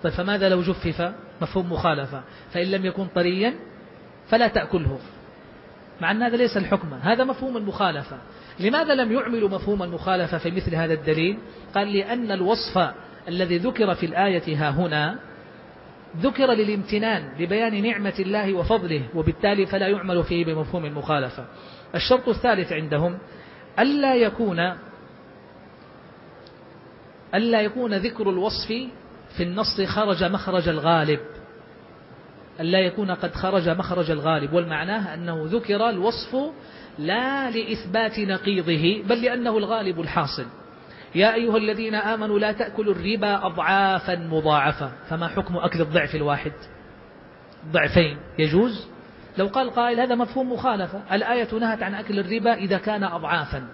طيب فماذا لو جفف مفهوم مخالفة؟ فإن لم يكن طريا فلا تأكله. مع أن هذا ليس الحكم هذا مفهوم المخالفة. لماذا لم يعملوا مفهوم المخالفة في مثل هذا الدليل؟ قال لأن الوصف الذي ذكر في الآية ها هنا ذكر للامتنان لبيان نعمة الله وفضله وبالتالي فلا يعمل فيه بمفهوم المخالفة. الشرط الثالث عندهم ألا يكون ألا يكون ذكر الوصف في النص خرج مخرج الغالب. ألا يكون قد خرج مخرج الغالب. والمعناه أنه ذكر الوصف لا لإثبات نقيضه بل لأنه الغالب الحاصل. يا أيها الذين آمنوا لا تأكلوا الربا أضعافا مضاعفة. فما حكم أكل الضعف الواحد؟ ضعفين. يجوز؟ لو قال قائل هذا مفهوم مخالفة. الآية نهت عن أكل الربا إذا كان أضعافا.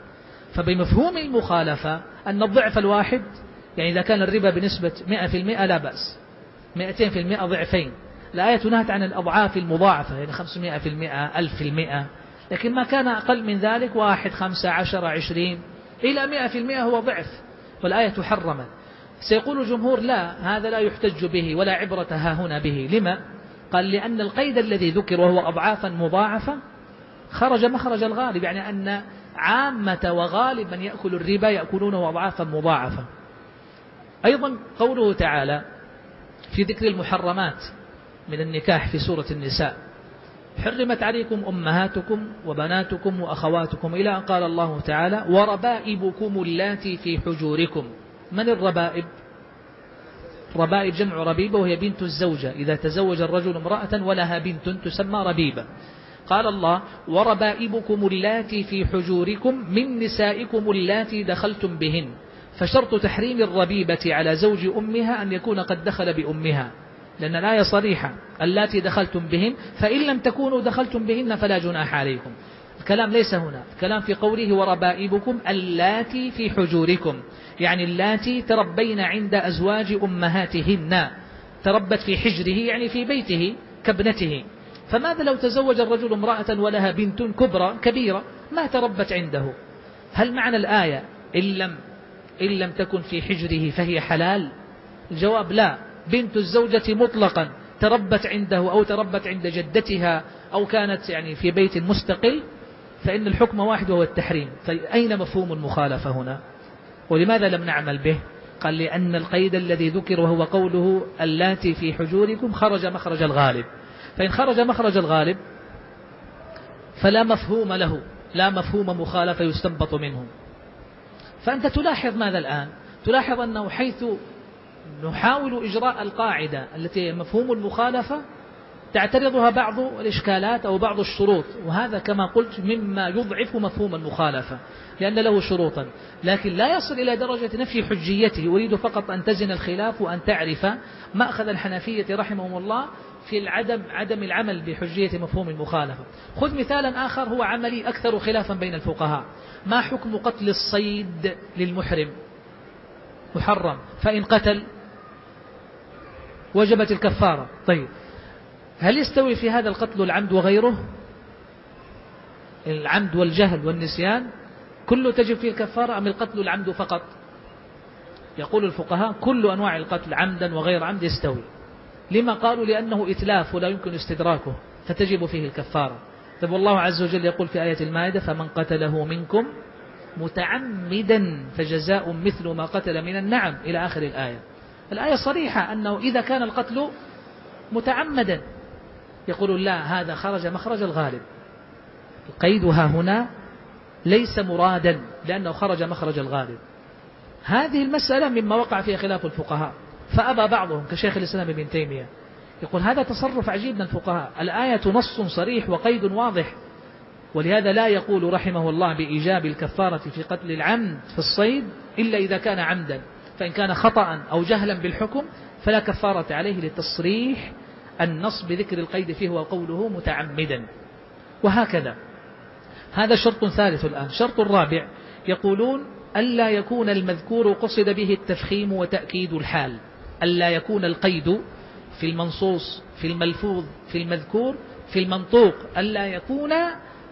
فبمفهوم المخالفة أن الضعف الواحد يعني إذا كان الربا بنسبة 100% لا بأس. 200% ضعفين. الآية نهت عن الأضعاف المضاعفة يعني 500% 1000% لكن ما كان أقل من ذلك واحد خمسة عشر عشرين. إلى مئة في المئة هو ضعف والآية حرمت سيقول الجمهور لا هذا لا يحتج به ولا عبرة ها هنا به. لما؟ قال لأن القيد الذي ذكر وهو أضعافا مضاعفة خرج مخرج الغالب يعني أن عامة وغالب من يأكل الربا يأكلونه أضعافا مضاعفة. أيضا قوله تعالى في ذكر المحرمات من النكاح في سورة النساء حرمت عليكم أمهاتكم وبناتكم وأخواتكم إلى أن قال الله تعالى وربائبكم اللاتي في حجوركم من الربائب؟ ربائب جمع ربيبة وهي بنت الزوجة إذا تزوج الرجل امرأة ولها بنت تسمى ربيبة قال الله وربائبكم اللاتي في حجوركم من نسائكم اللاتي دخلتم بهن فشرط تحريم الربيبة على زوج أمها أن يكون قد دخل بأمها لأن الآية صريحة اللاتي دخلتم بهن فإن لم تكونوا دخلتم بهن فلا جناح عليكم. الكلام ليس هنا الكلام في قوله وربائبكم اللاتي في حجوركم يعني اللاتي تربين عند أزواج أمهاتهن تربت في حجره يعني في بيته كابنته. فماذا لو تزوج الرجل امرأة ولها بنت كبرى كبيرة ما تربت عنده؟ هل معنى الآية إن لم, إن لم تكن في حجره فهي حلال؟ الجواب لا. بنت الزوجة مطلقا تربت عنده أو تربت عند جدتها أو كانت يعني في بيت مستقل فإن الحكم واحد وهو التحريم. فأين مفهوم المخالفة هنا؟ ولماذا لم نعمل به؟ قال لأن القيد الذي ذكر وهو قوله اللاتي في حجوركم خرج مخرج الغالب. فإن خرج مخرج الغالب فلا مفهوم له لا مفهوم مخالفة يستنبط منه. فأنت تلاحظ ماذا الآن؟ تلاحظ أنه حيث نحاول إجراء القاعدة التي مفهوم المخالفة تعترضها بعض الإشكالات أو بعض الشروط وهذا كما قلت مما يضعف مفهوم المخالفة لأن له شروطا لكن لا يصل إلى درجة نفي حجيته أريد فقط أن تزن الخلاف وأن تعرف مأخذ الحنفية رحمهم الله في العدم عدم العمل بحجية مفهوم المخالفة. خذ مثالا آخر هو عملي أكثر خلافا بين الفقهاء. ما حكم قتل الصيد للمحرم؟ محرم. فإن قتل وجبت الكفارة. طيب هل يستوي في هذا القتل العمد وغيره؟ العمد والجهل والنسيان؟ كله تجب فيه الكفارة أم القتل العمد فقط؟ يقول الفقهاء كل أنواع القتل عمدا وغير عمد يستوي. لما قالوا لأنه إتلاف ولا يمكن استدراكه فتجب فيه الكفارة. طيب والله عز وجل يقول في آية المائدة فمن قتله منكم متعمدا فجزاء مثل ما قتل من النعم. إلى آخر الآية. الآية صريحة أنه إذا كان القتل متعمدا يقول لا هذا خرج مخرج الغالب. قيدها هنا ليس مرادا لأنه خرج مخرج الغالب. هذه المسألة مما وقع فيها خلاف الفقهاء. فأبى بعضهم كشيخ الإسلام ابن تيمية. يقول هذا تصرف عجيب من الفقهاء. الآية نص صريح وقيد واضح. ولهذا لا يقول رحمه الله بإيجاب الكفارة في قتل العمد في الصيد إلا إذا كان عمدا. فإن كان خطأ أو جهلا بالحكم فلا كفارة عليه لتصريح النص بذكر القيد فيه وقوله متعمدا. وهكذا. هذا شرط ثالث الآن. شرط الرابع. يقولون ألا يكون المذكور قصد به التفخيم وتأكيد الحال. ألا يكون القيد في المنصوص في الملفوظ في المذكور في المنطوق ألا يكون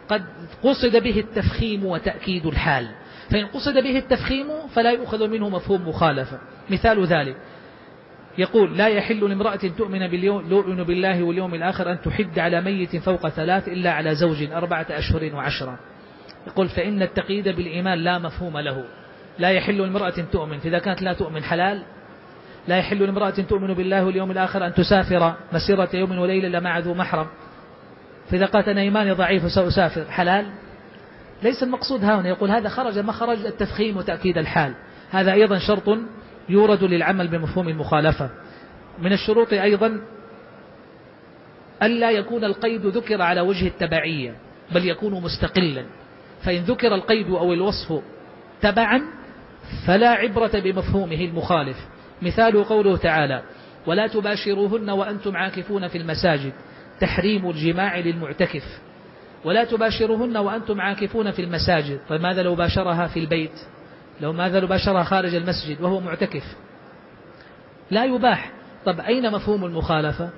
قد قصد به التفخيم وتأكيد الحال. فإن قصد به التفخيم فلا يؤخذ منه مفهوم مخالفة. مثال ذلك. يقول لا يحل لامرأة تؤمن, باليوم بالله واليوم الآخر أن تحد على ميت فوق ثلاث إلا على زوج أربعة أشهر وعشرة. يقول فإن التقييد بالإيمان لا مفهوم له. لا يحل لامرأة تؤمن. فإذا كانت لا تؤمن حلال لا يحل لامرأة تؤمن بالله واليوم الآخر أن تسافر مسيرة يوم وليلة إلا مع ذو محرم. فإذا قالت أنا إيماني ضعيف وسأسافر حلال؟ ليس المقصود هنا يقول هذا خرج مخرج التفخيم وتأكيد الحال. هذا أيضا شرط يورد للعمل بمفهوم المخالفة. من الشروط أيضا ألا يكون القيد ذكر على وجه التبعية بل يكون مستقلا. فإن ذكر القيد أو الوصف تبعا فلا عبرة بمفهومه المخالف. مثال قوله تعالى ولا تباشروهن وأنتم عاكفون في المساجد تحريم الجماع للمعتكف. ولا تباشروهن وأنتم عاكفون في المساجد فماذا لو باشرها في البيت؟ لو ماذا لو باشرها خارج المسجد وهو معتكف؟ لا يباح. طب أين مفهوم المخالفة؟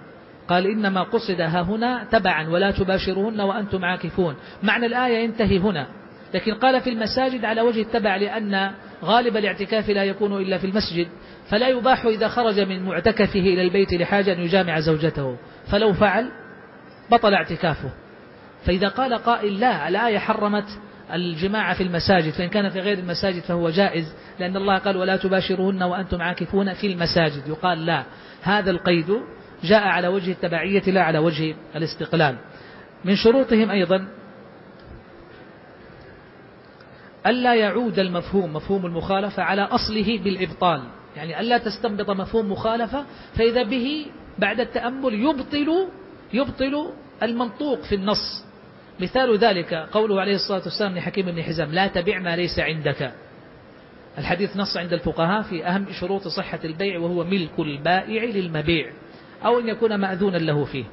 قال إنما قصد ها هنا تبعا ولا تباشرهن وأنتم عاكفون. معنى الآية ينتهي هنا. لكن قال في المساجد على وجه التبع لأن غالب الاعتكاف لا يكون إلا في المسجد فلا يباح إذا خرج من معتكفه إلى البيت لحاجة أن يجامع زوجته فلو فعل بطل اعتكافه. فإذا قال قائل لا الآية حرمت الجماعة في المساجد فإن كان في غير المساجد فهو جائز لأن الله قال ولا تباشرهن وأنتم عاكفون في المساجد. يقال لا هذا القيد جاء على وجه التبعية لا على وجه الاستقلال. من شروطهم أيضا ألا يعود المفهوم مفهوم المخالفة على أصله بالإبطال. يعني ألا تستنبط مفهوم مخالفة فإذا به بعد التأمل يبطل يبطل المنطوق في النص. مثال ذلك قوله عليه الصلاة والسلام لحكيم بن حزام لا تبع ما ليس عندك. الحديث نص عند الفقهاء في أهم شروط صحة البيع وهو ملك البائع للمبيع أو أن يكون مأذونا له فيه.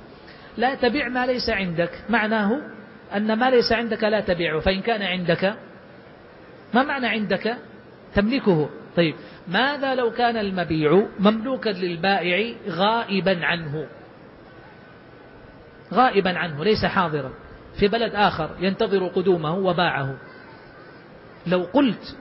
لا تبع ما ليس عندك معناه أن ما ليس عندك لا تبيعه فإن كان عندك ما معنى عندك؟ تملكه. طيب ماذا لو كان المبيع مملوكا للبائع غائبا عنه؟ غائبا عنه ليس حاضرا في بلد آخر ينتظر قدومه وباعه. لو قلت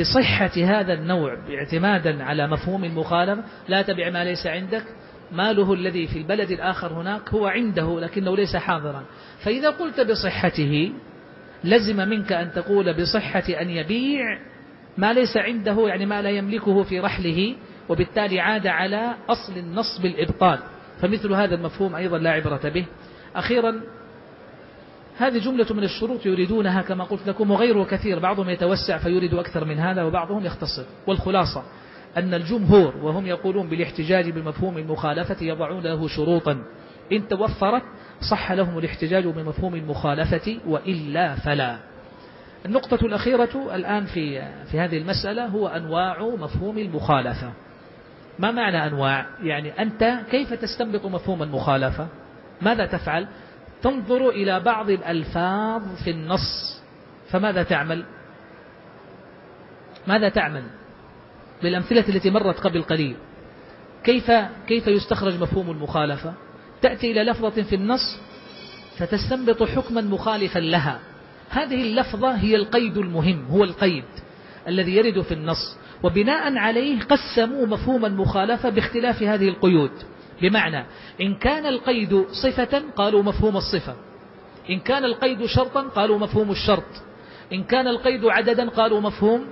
بصحة هذا النوع اعتمادا على مفهوم المخالفة لا تبع ما ليس عندك ماله الذي في البلد الآخر هناك هو عنده لكنه ليس حاضرا. فإذا قلت بصحته لزم منك أن تقول بصحة أن يبيع ما ليس عنده يعني ما لا يملكه في رحله وبالتالي عاد على أصل النص بالإبطال فمثل هذا المفهوم أيضا لا عبرة به. أخيرا هذه جملة من الشروط يريدونها كما قلت لكم وغيره كثير. بعضهم يتوسع فيريد أكثر من هذا وبعضهم يختصر. والخلاصة أن الجمهور وهم يقولون بالاحتجاج بمفهوم المخالفة يضعون له شروطا. إن توفرت صح لهم الاحتجاج بمفهوم المخالفة وإلا فلا. النقطة الأخيرة الآن في في هذه المسألة هو أنواع مفهوم المخالفة. ما معنى أنواع؟ يعني أنت كيف تستنبط مفهوم المخالفة؟ ماذا تفعل؟ تنظر إلى بعض الألفاظ في النص فماذا تعمل؟ ماذا تعمل؟ بالأمثلة التي مرت قبل قليل. كيف كيف يستخرج مفهوم المخالفة؟ تأتي إلى لفظة في النص فتستنبط حكما مخالفا لها. هذه اللفظة هي القيد المهم هو القيد الذي يرد في النص. وبناء عليه قسموا مفهوم المخالفة باختلاف هذه القيود. بمعنى إن كان القيد صفة قالوا مفهوم الصفة. إن كان القيد شرطا قالوا مفهوم الشرط. إن كان القيد عددا قالوا مفهوم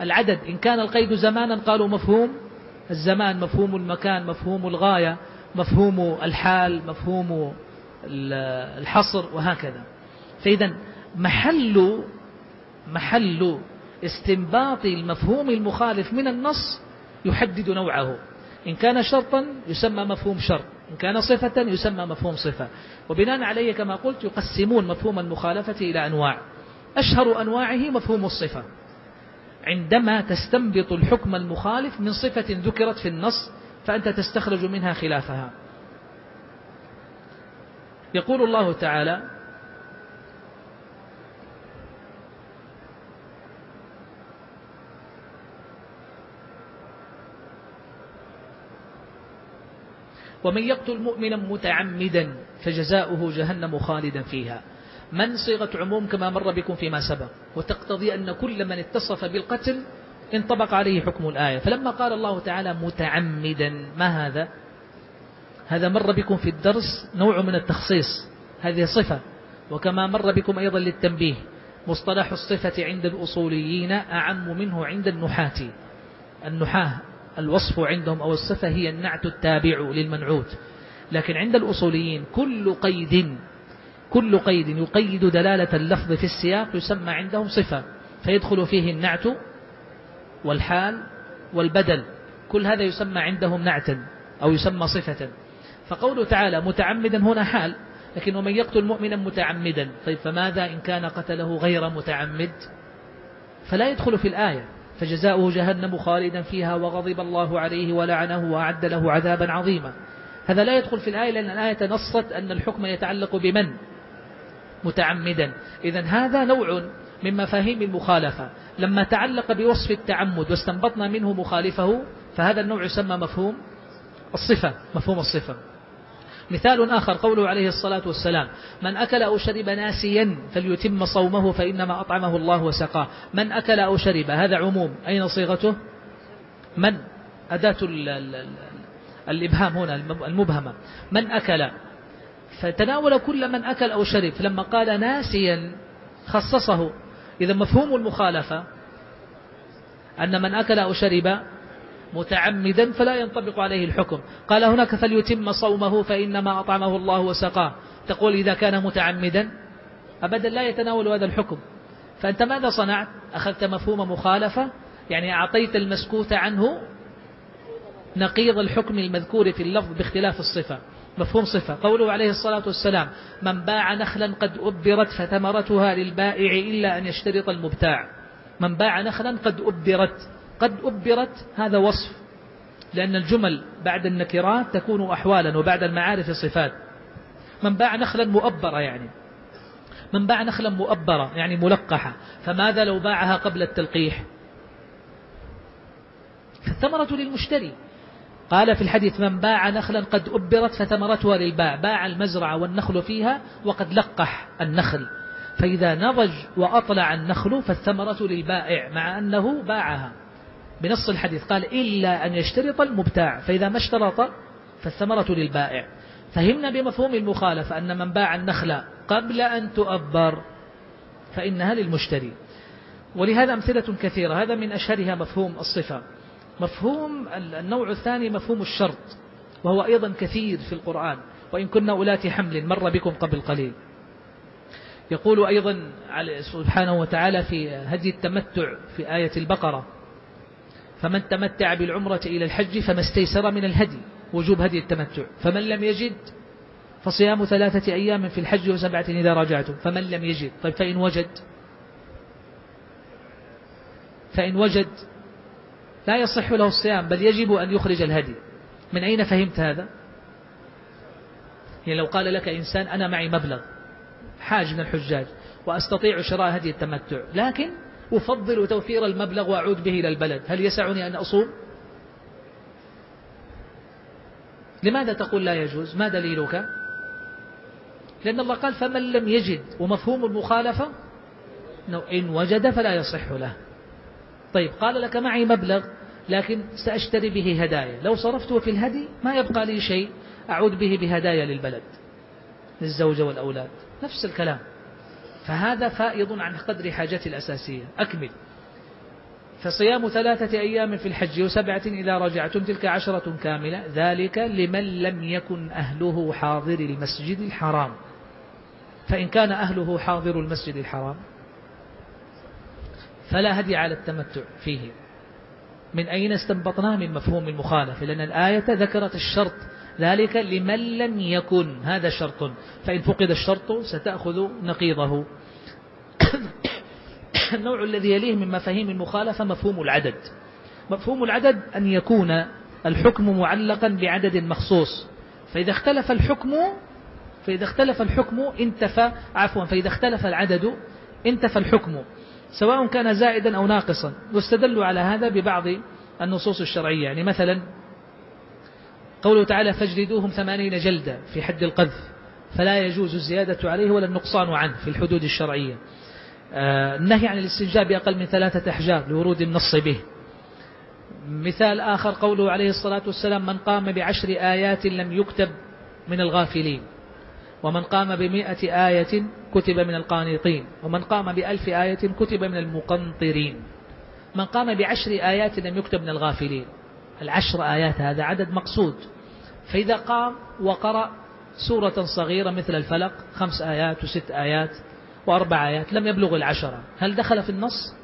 العدد. إن كان القيد زمانا قالوا مفهوم الزمان مفهوم المكان مفهوم الغاية. مفهوم الحال مفهوم الحصر وهكذا. فإذا محل محل استنباط المفهوم المخالف من النص يحدد نوعه. إن كان شرطا يسمى مفهوم شرط إن كان صفة يسمى مفهوم صفة. وبناء عليه كما قلت يقسمون مفهوم المخالفة إلى أنواع. أشهر أنواعه مفهوم الصفة. عندما تستنبط الحكم المخالف من صفة ذكرت في النص فأنت تستخرج منها خلافها. يقول الله تعالى ومن يقتل مؤمنا متعمدا فجزاؤه جهنم خالدا فيها. من صيغة عموم كما مر بكم فيما سبق. وتقتضي أن كل من اتصف بالقتل انطبق عليه حكم الآية. فلما قال الله تعالى متعمدا ما هذا؟ هذا مر بكم في الدرس نوع من التخصيص. هذه صفة. وكما مر بكم أيضا للتنبيه. مصطلح الصفة عند الأصوليين أعم منه عند النحاة. النحاة الوصف عندهم أو الصفة هي النعت التابع للمنعوت. لكن عند الأصوليين كل قيد كل قيد يقيد دلالة اللفظ في السياق يسمى عندهم صفة. فيدخل فيه النعت والحال والبدل كل هذا يسمى عندهم نعتا أو يسمى صفة. فقوله تعالى متعمدا هنا حال لكن ومن يقتل مؤمنا متعمدا طيب فماذا إن كان قتله غير متعمد؟ فلا يدخل في الآية. فجزاؤه جهنم خالدا فيها وغضب الله عليه ولعنه وأعد له عذابا عظيما. هذا لا يدخل في الآية لأن الآية نصت أن الحكم يتعلق بمن؟ متعمدا. إذا هذا نوع من مفاهيم المخالفة. لما تعلق بوصف التعمد واستنبطنا منه مخالفه فهذا النوع يسمى مفهوم الصفة مفهوم الصفة. مثال آخر قوله عليه الصلاة والسلام من أكل أو شرب ناسيا فليتم صومه فإنما أطعمه الله وسقاه. من أكل أو شرب هذا عموم. أين صيغته؟ من؟ أداة الإبهام هنا المبهمة. من أكل؟ فتناول كل من أكل أو شرب لما قال ناسيا خصصه. إذا مفهوم المخالفة أن من أكل أو شرب متعمدا فلا ينطبق عليه الحكم. قال هناك فليتم صومه فإنما أطعمه الله وسقاه. تقول إذا كان متعمدا أبدا لا يتناول هذا الحكم. فأنت ماذا صنعت؟ أخذت مفهوم مخالفة؟ يعني أعطيت المسكوت عنه نقيض الحكم المذكور في اللفظ باختلاف الصفة. مفهوم صفة. قوله عليه الصلاة والسلام من باع نخلا قد أبرت فثمرتها للبائع إلا أن يشترط المبتاع. من باع نخلا قد أبرت. قد أبرت هذا وصف لأن الجمل بعد النكرات تكون أحوالا وبعد المعارف صفات. من باع نخلا مؤبرة يعني. من باع نخلا مؤبرة يعني ملقحة. فماذا لو باعها قبل التلقيح؟ فالثمرة للمشتري. قال في الحديث من باع نخلا قد أبرت فثمرتها للباع باع المزرعة والنخل فيها وقد لقح النخل. فإذا نضج وأطلع النخل فالثمرة للبائع مع أنه باعها. بنص الحديث قال إلا أن يشترط المبتاع فإذا ما اشترط فالثمرة للبائع. فهمنا بمفهوم المخالفة أن من باع النخلة قبل أن تؤبر فإنها للمشتري. ولهذا أمثلة كثيرة هذا من أشهرها مفهوم الصفة. مفهوم النوع الثاني مفهوم الشرط وهو أيضا كثير في القرآن وإن كنا أولات حمل مر بكم قبل قليل. يقول أيضا سبحانه وتعالى في هدي التمتع في آية البقرة فمن تمتع بالعمرة إلى الحج فما استيسر من الهدي وجوب هدي التمتع. فمن لم يجد فصيام ثلاثة أيام في الحج وسبعة إذا رجعتم فمن لم يجد طيب فإن وجد فإن وجد لا يصح له الصيام بل يجب أن يخرج الهدي. من أين فهمت هذا؟ يعني لو قال لك إنسان أنا معي مبلغ حاج من الحجاج وأستطيع شراء هدي التمتع لكن أفضل توفير المبلغ وأعود به إلى البلد. هل يسعني أن أصوم؟ لماذا تقول لا يجوز؟ ما دليلك لأن الله قال فمن لم يجد ومفهوم المخالفة إن وجد فلا يصح له. طيب قال لك معي مبلغ لكن سأشتري به هدايا. لو صرفته في الهدي ما يبقى لي شيء أعود به بهدايا للبلد للزوجة والأولاد. نفس الكلام. فهذا فائض عن قدر حاجتي الأساسية. أكمل. فصيام ثلاثة أيام في الحج وسبعة إذا رجعتم تلك عشرة كاملة. ذلك لمن لم يكن أهله حاضر المسجد الحرام. فإن كان أهله حاضر المسجد الحرام فلا هدي على التمتع فيه. من أين استنبطناه من مفهوم المخالفة. لأن الآية ذكرت الشرط ذلك لمن لم يكن. هذا شرط. فإن فقد الشرط ستأخذ نقيضه. النوع الذي يليه من مفاهيم المخالفة مفهوم العدد. مفهوم العدد أن يكون الحكم معلقا بعدد مخصوص. فإذا اختلف الحكم فإذا اختلف الحكم انتفى عفوا فإذا اختلف العدد انتفى الحكم. سواء كان زائدا أو ناقصا. واستدلوا على هذا ببعض النصوص الشرعية. يعني مثلا قوله تعالى فاجلدوهم ثمانين جلدة في حد القذف فلا يجوز الزيادة عليه ولا النقصان عنه في الحدود الشرعية. آه، النهي عن الاستنجاء بأقل من ثلاثة أحجار لورود النص به. مثال آخر قوله عليه الصلاة والسلام من قام بعشر آيات لم يكتب من الغافلين. ومن قام بمئة آية كتب من القانطين ومن قام بألف آية كتب من المقنطرين. من قام بعشر آيات لم يكتب من الغافلين. العشر آيات هذا عدد مقصود. فإذا قام وقرأ سورة صغيرة مثل الفلق خمس آيات وست آيات وأربع آيات لم يبلغ العشرة. هل دخل في النص؟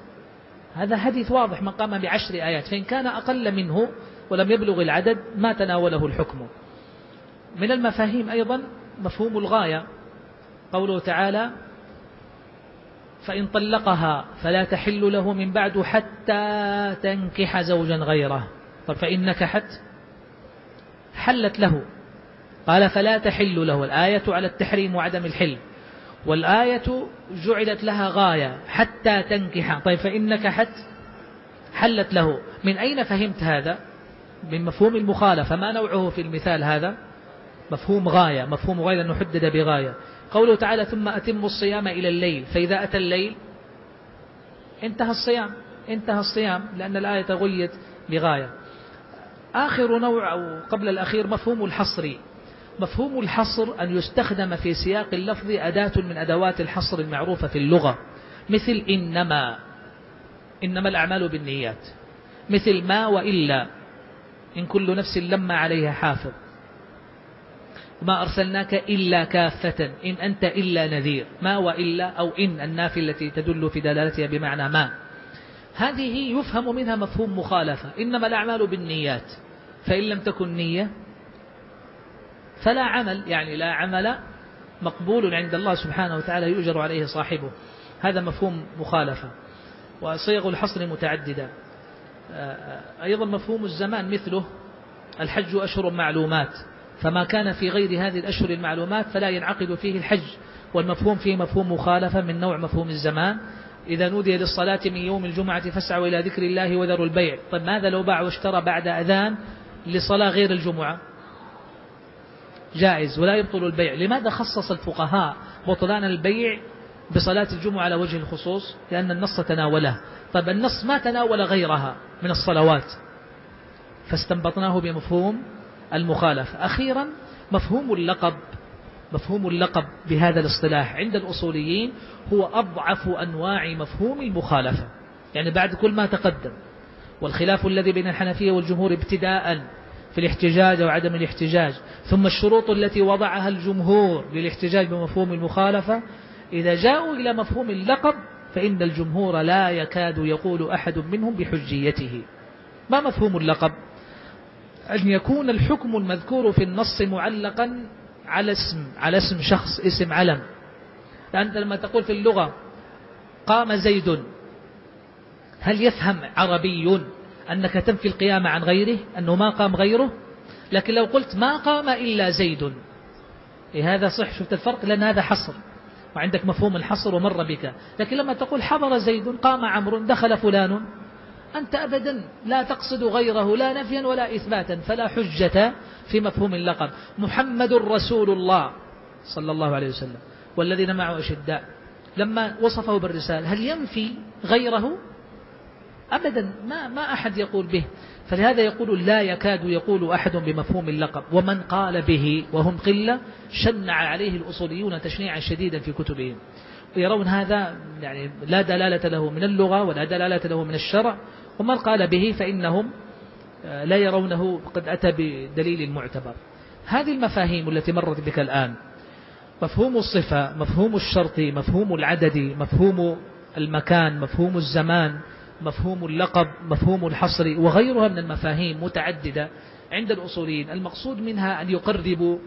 هذا حديث واضح. من قام بعشر آيات فإن كان أقل منه ولم يبلغ العدد ما تناوله الحكم. من المفاهيم أيضا مفهوم الغاية. قوله تعالى فإن طلقها فلا تحل له من بعد حتى تنكح زوجا غيره. طب فإن نكحت حلت له. قال فلا تحل له. الآية على التحريم وعدم الحل. والآية جعلت لها غاية حتى تنكح. طيب فإن نكحت حلت له. من أين فهمت هذا؟ من مفهوم المخالفة. ما نوعه في المثال هذا؟ مفهوم غاية مفهوم غاية لأنه حدد بغاية. قوله تعالى ثم أتم الصيام إلى الليل. فإذا أتى الليل انتهى الصيام انتهى الصيام لأن الآية تغيت بغاية. آخر نوع أو قبل الأخير مفهوم الحصر. مفهوم الحصر أن يستخدم في سياق اللفظ أداة من أدوات الحصر المعروفة في اللغة. مثل إنما إنما الأعمال بالنيات. مثل ما وإلا إن كل نفس لما عليها حافظ. ما أرسلناك إلا كافة إن أنت إلا نذير. ما وإلا أو إن النافي التي تدل في دلالتها بمعنى ما. هذه يفهم منها مفهوم مخالفة. إنما الأعمال بالنيات. فإن لم تكن نية فلا عمل. يعني لا عمل مقبول عند الله سبحانه وتعالى يؤجر عليه صاحبه. هذا مفهوم مخالفة. وصيغ الحصر متعددة. أيضا مفهوم الزمان مثله. الحج أشهر معلومات. فما كان في غير هذه الأشهر المعلومات فلا ينعقد فيه الحج والمفهوم فيه مفهوم مخالفة من نوع مفهوم الزمان. إذا نودي للصلاة من يوم الجمعة فاسعوا إلى ذكر الله وذروا البيع. طيب ماذا لو باع واشترى بعد أذان لصلاة غير الجمعة؟ جائز ولا يبطل البيع. لماذا خصص الفقهاء بطلان البيع بصلاة الجمعة على وجه الخصوص؟ لأن النص تناوله. طيب النص ما تناول غيرها من الصلوات. فاستنبطناه بمفهوم المخالفة. أخيرا مفهوم اللقب مفهوم اللقب بهذا الاصطلاح عند الأصوليين هو أضعف أنواع مفهوم المخالفة. يعني بعد كل ما تقدم والخلاف الذي بين الحنفية والجمهور ابتداء في الاحتجاج أو عدم الاحتجاج ثم الشروط التي وضعها الجمهور للاحتجاج بمفهوم المخالفة إذا جاءوا إلى مفهوم اللقب فإن الجمهور لا يكاد يقول أحد منهم بحجيته. ما مفهوم اللقب؟ أن يكون الحكم المذكور في النص معلقا على اسم على اسم شخص اسم علم. أنت لما تقول في اللغة قام زيد هل يفهم عربي أنك تنفي القيام عن غيره؟ أنه ما قام غيره؟ لكن لو قلت ما قام إلا زيد إيه هذا صح؟ شفت الفرق؟ لأن هذا حصر. وعندك مفهوم الحصر ومر بك. لكن لما تقول حضر زيد قام عمرو دخل فلان. أنت أبدا لا تقصد غيره لا نفيا ولا إثباتا فلا حجة في مفهوم اللقب. محمد رسول الله صلى الله عليه وسلم والذين معه أشداء لما وصفه بالرسالة هل ينفي غيره؟ أبدا ما, ما أحد يقول به. فلهذا يقول لا يكاد يقول أحد بمفهوم اللقب. ومن قال به وهم قلة شنع عليه الأصوليون تشنيعا شديدا في كتبهم. ويرون هذا يعني لا دلالة له من اللغة ولا دلالة له من الشرع ومن قال به فإنهم آه، لا يرونه قد أتى بدليل معتبر. هذه المفاهيم التي مرت بك الآن مفهوم الصفة مفهوم الشرط مفهوم العدد مفهوم المكان مفهوم الزمان مفهوم اللقب مفهوم الحصر وغيرها من المفاهيم متعددة عند الأصوليين. المقصود منها أن يقربوا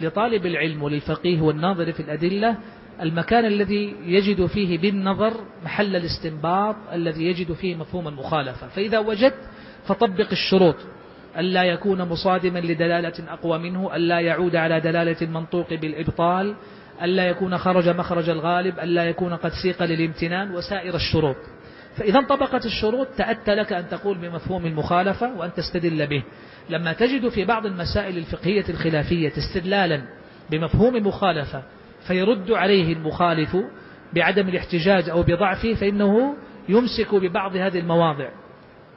لطالب العلم وللفقيه والناظر في الأدلة المكان الذي يجد فيه بالنظر محل الاستنباط الذي يجد فيه مفهوم المخالفة. فإذا وجدت فطبق الشروط ألا يكون مصادما لدلالة أقوى منه ألا يعود على دلالة المنطوق بالإبطال ألا يكون خرج مخرج الغالب ألا يكون قد سيق للامتنان وسائر الشروط. فإذا انطبقت الشروط تأتى لك أن تقول بمفهوم المخالفة وأن تستدل به. لما تجد في بعض المسائل الفقهية الخلافية استدلالا بمفهوم مخالفة فيرد عليه المخالف بعدم الاحتجاج أو بضعفه فإنه يمسك ببعض هذه المواضع.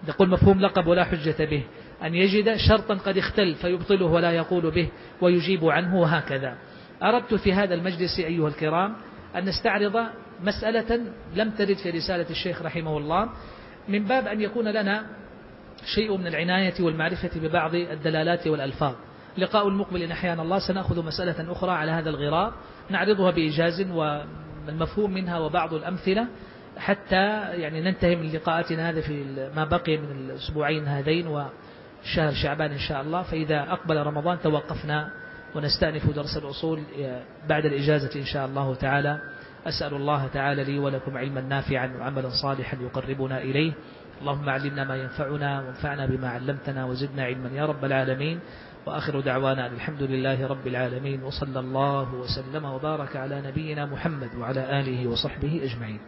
يقول مفهوم لقب ولا حجة به. أن يجد شرطا قد اختل فيبطله ولا يقول به ويجيب عنه وهكذا أردت في هذا المجلس أيها الكرام أن نستعرض مسألة لم ترد في رسالة الشيخ رحمه الله. من باب أن يكون لنا شيء من العناية والمعرفة ببعض الدلالات والألفاظ. لقاء المقبل إن أحيانا الله سنأخذ مسألة أخرى على هذا الغرار. نعرضها بإيجاز والمفهوم منها وبعض الأمثلة حتى يعني ننتهي من لقاءاتنا هذا في ما بقي من الأسبوعين هذين وشهر شعبان إن شاء الله. فإذا أقبل رمضان توقفنا ونستأنف درس الأصول بعد الإجازة إن شاء الله تعالى. أسأل الله تعالى لي ولكم علما نافعا وعملا صالحا يقربنا إليه. اللهم علمنا ما ينفعنا وانفعنا بما علمتنا وزدنا علما يا رب العالمين. وآخر دعوانا الحمد لله رب العالمين وصلى الله وسلم وبارك على نبينا محمد وعلى آله وصحبه أجمعين.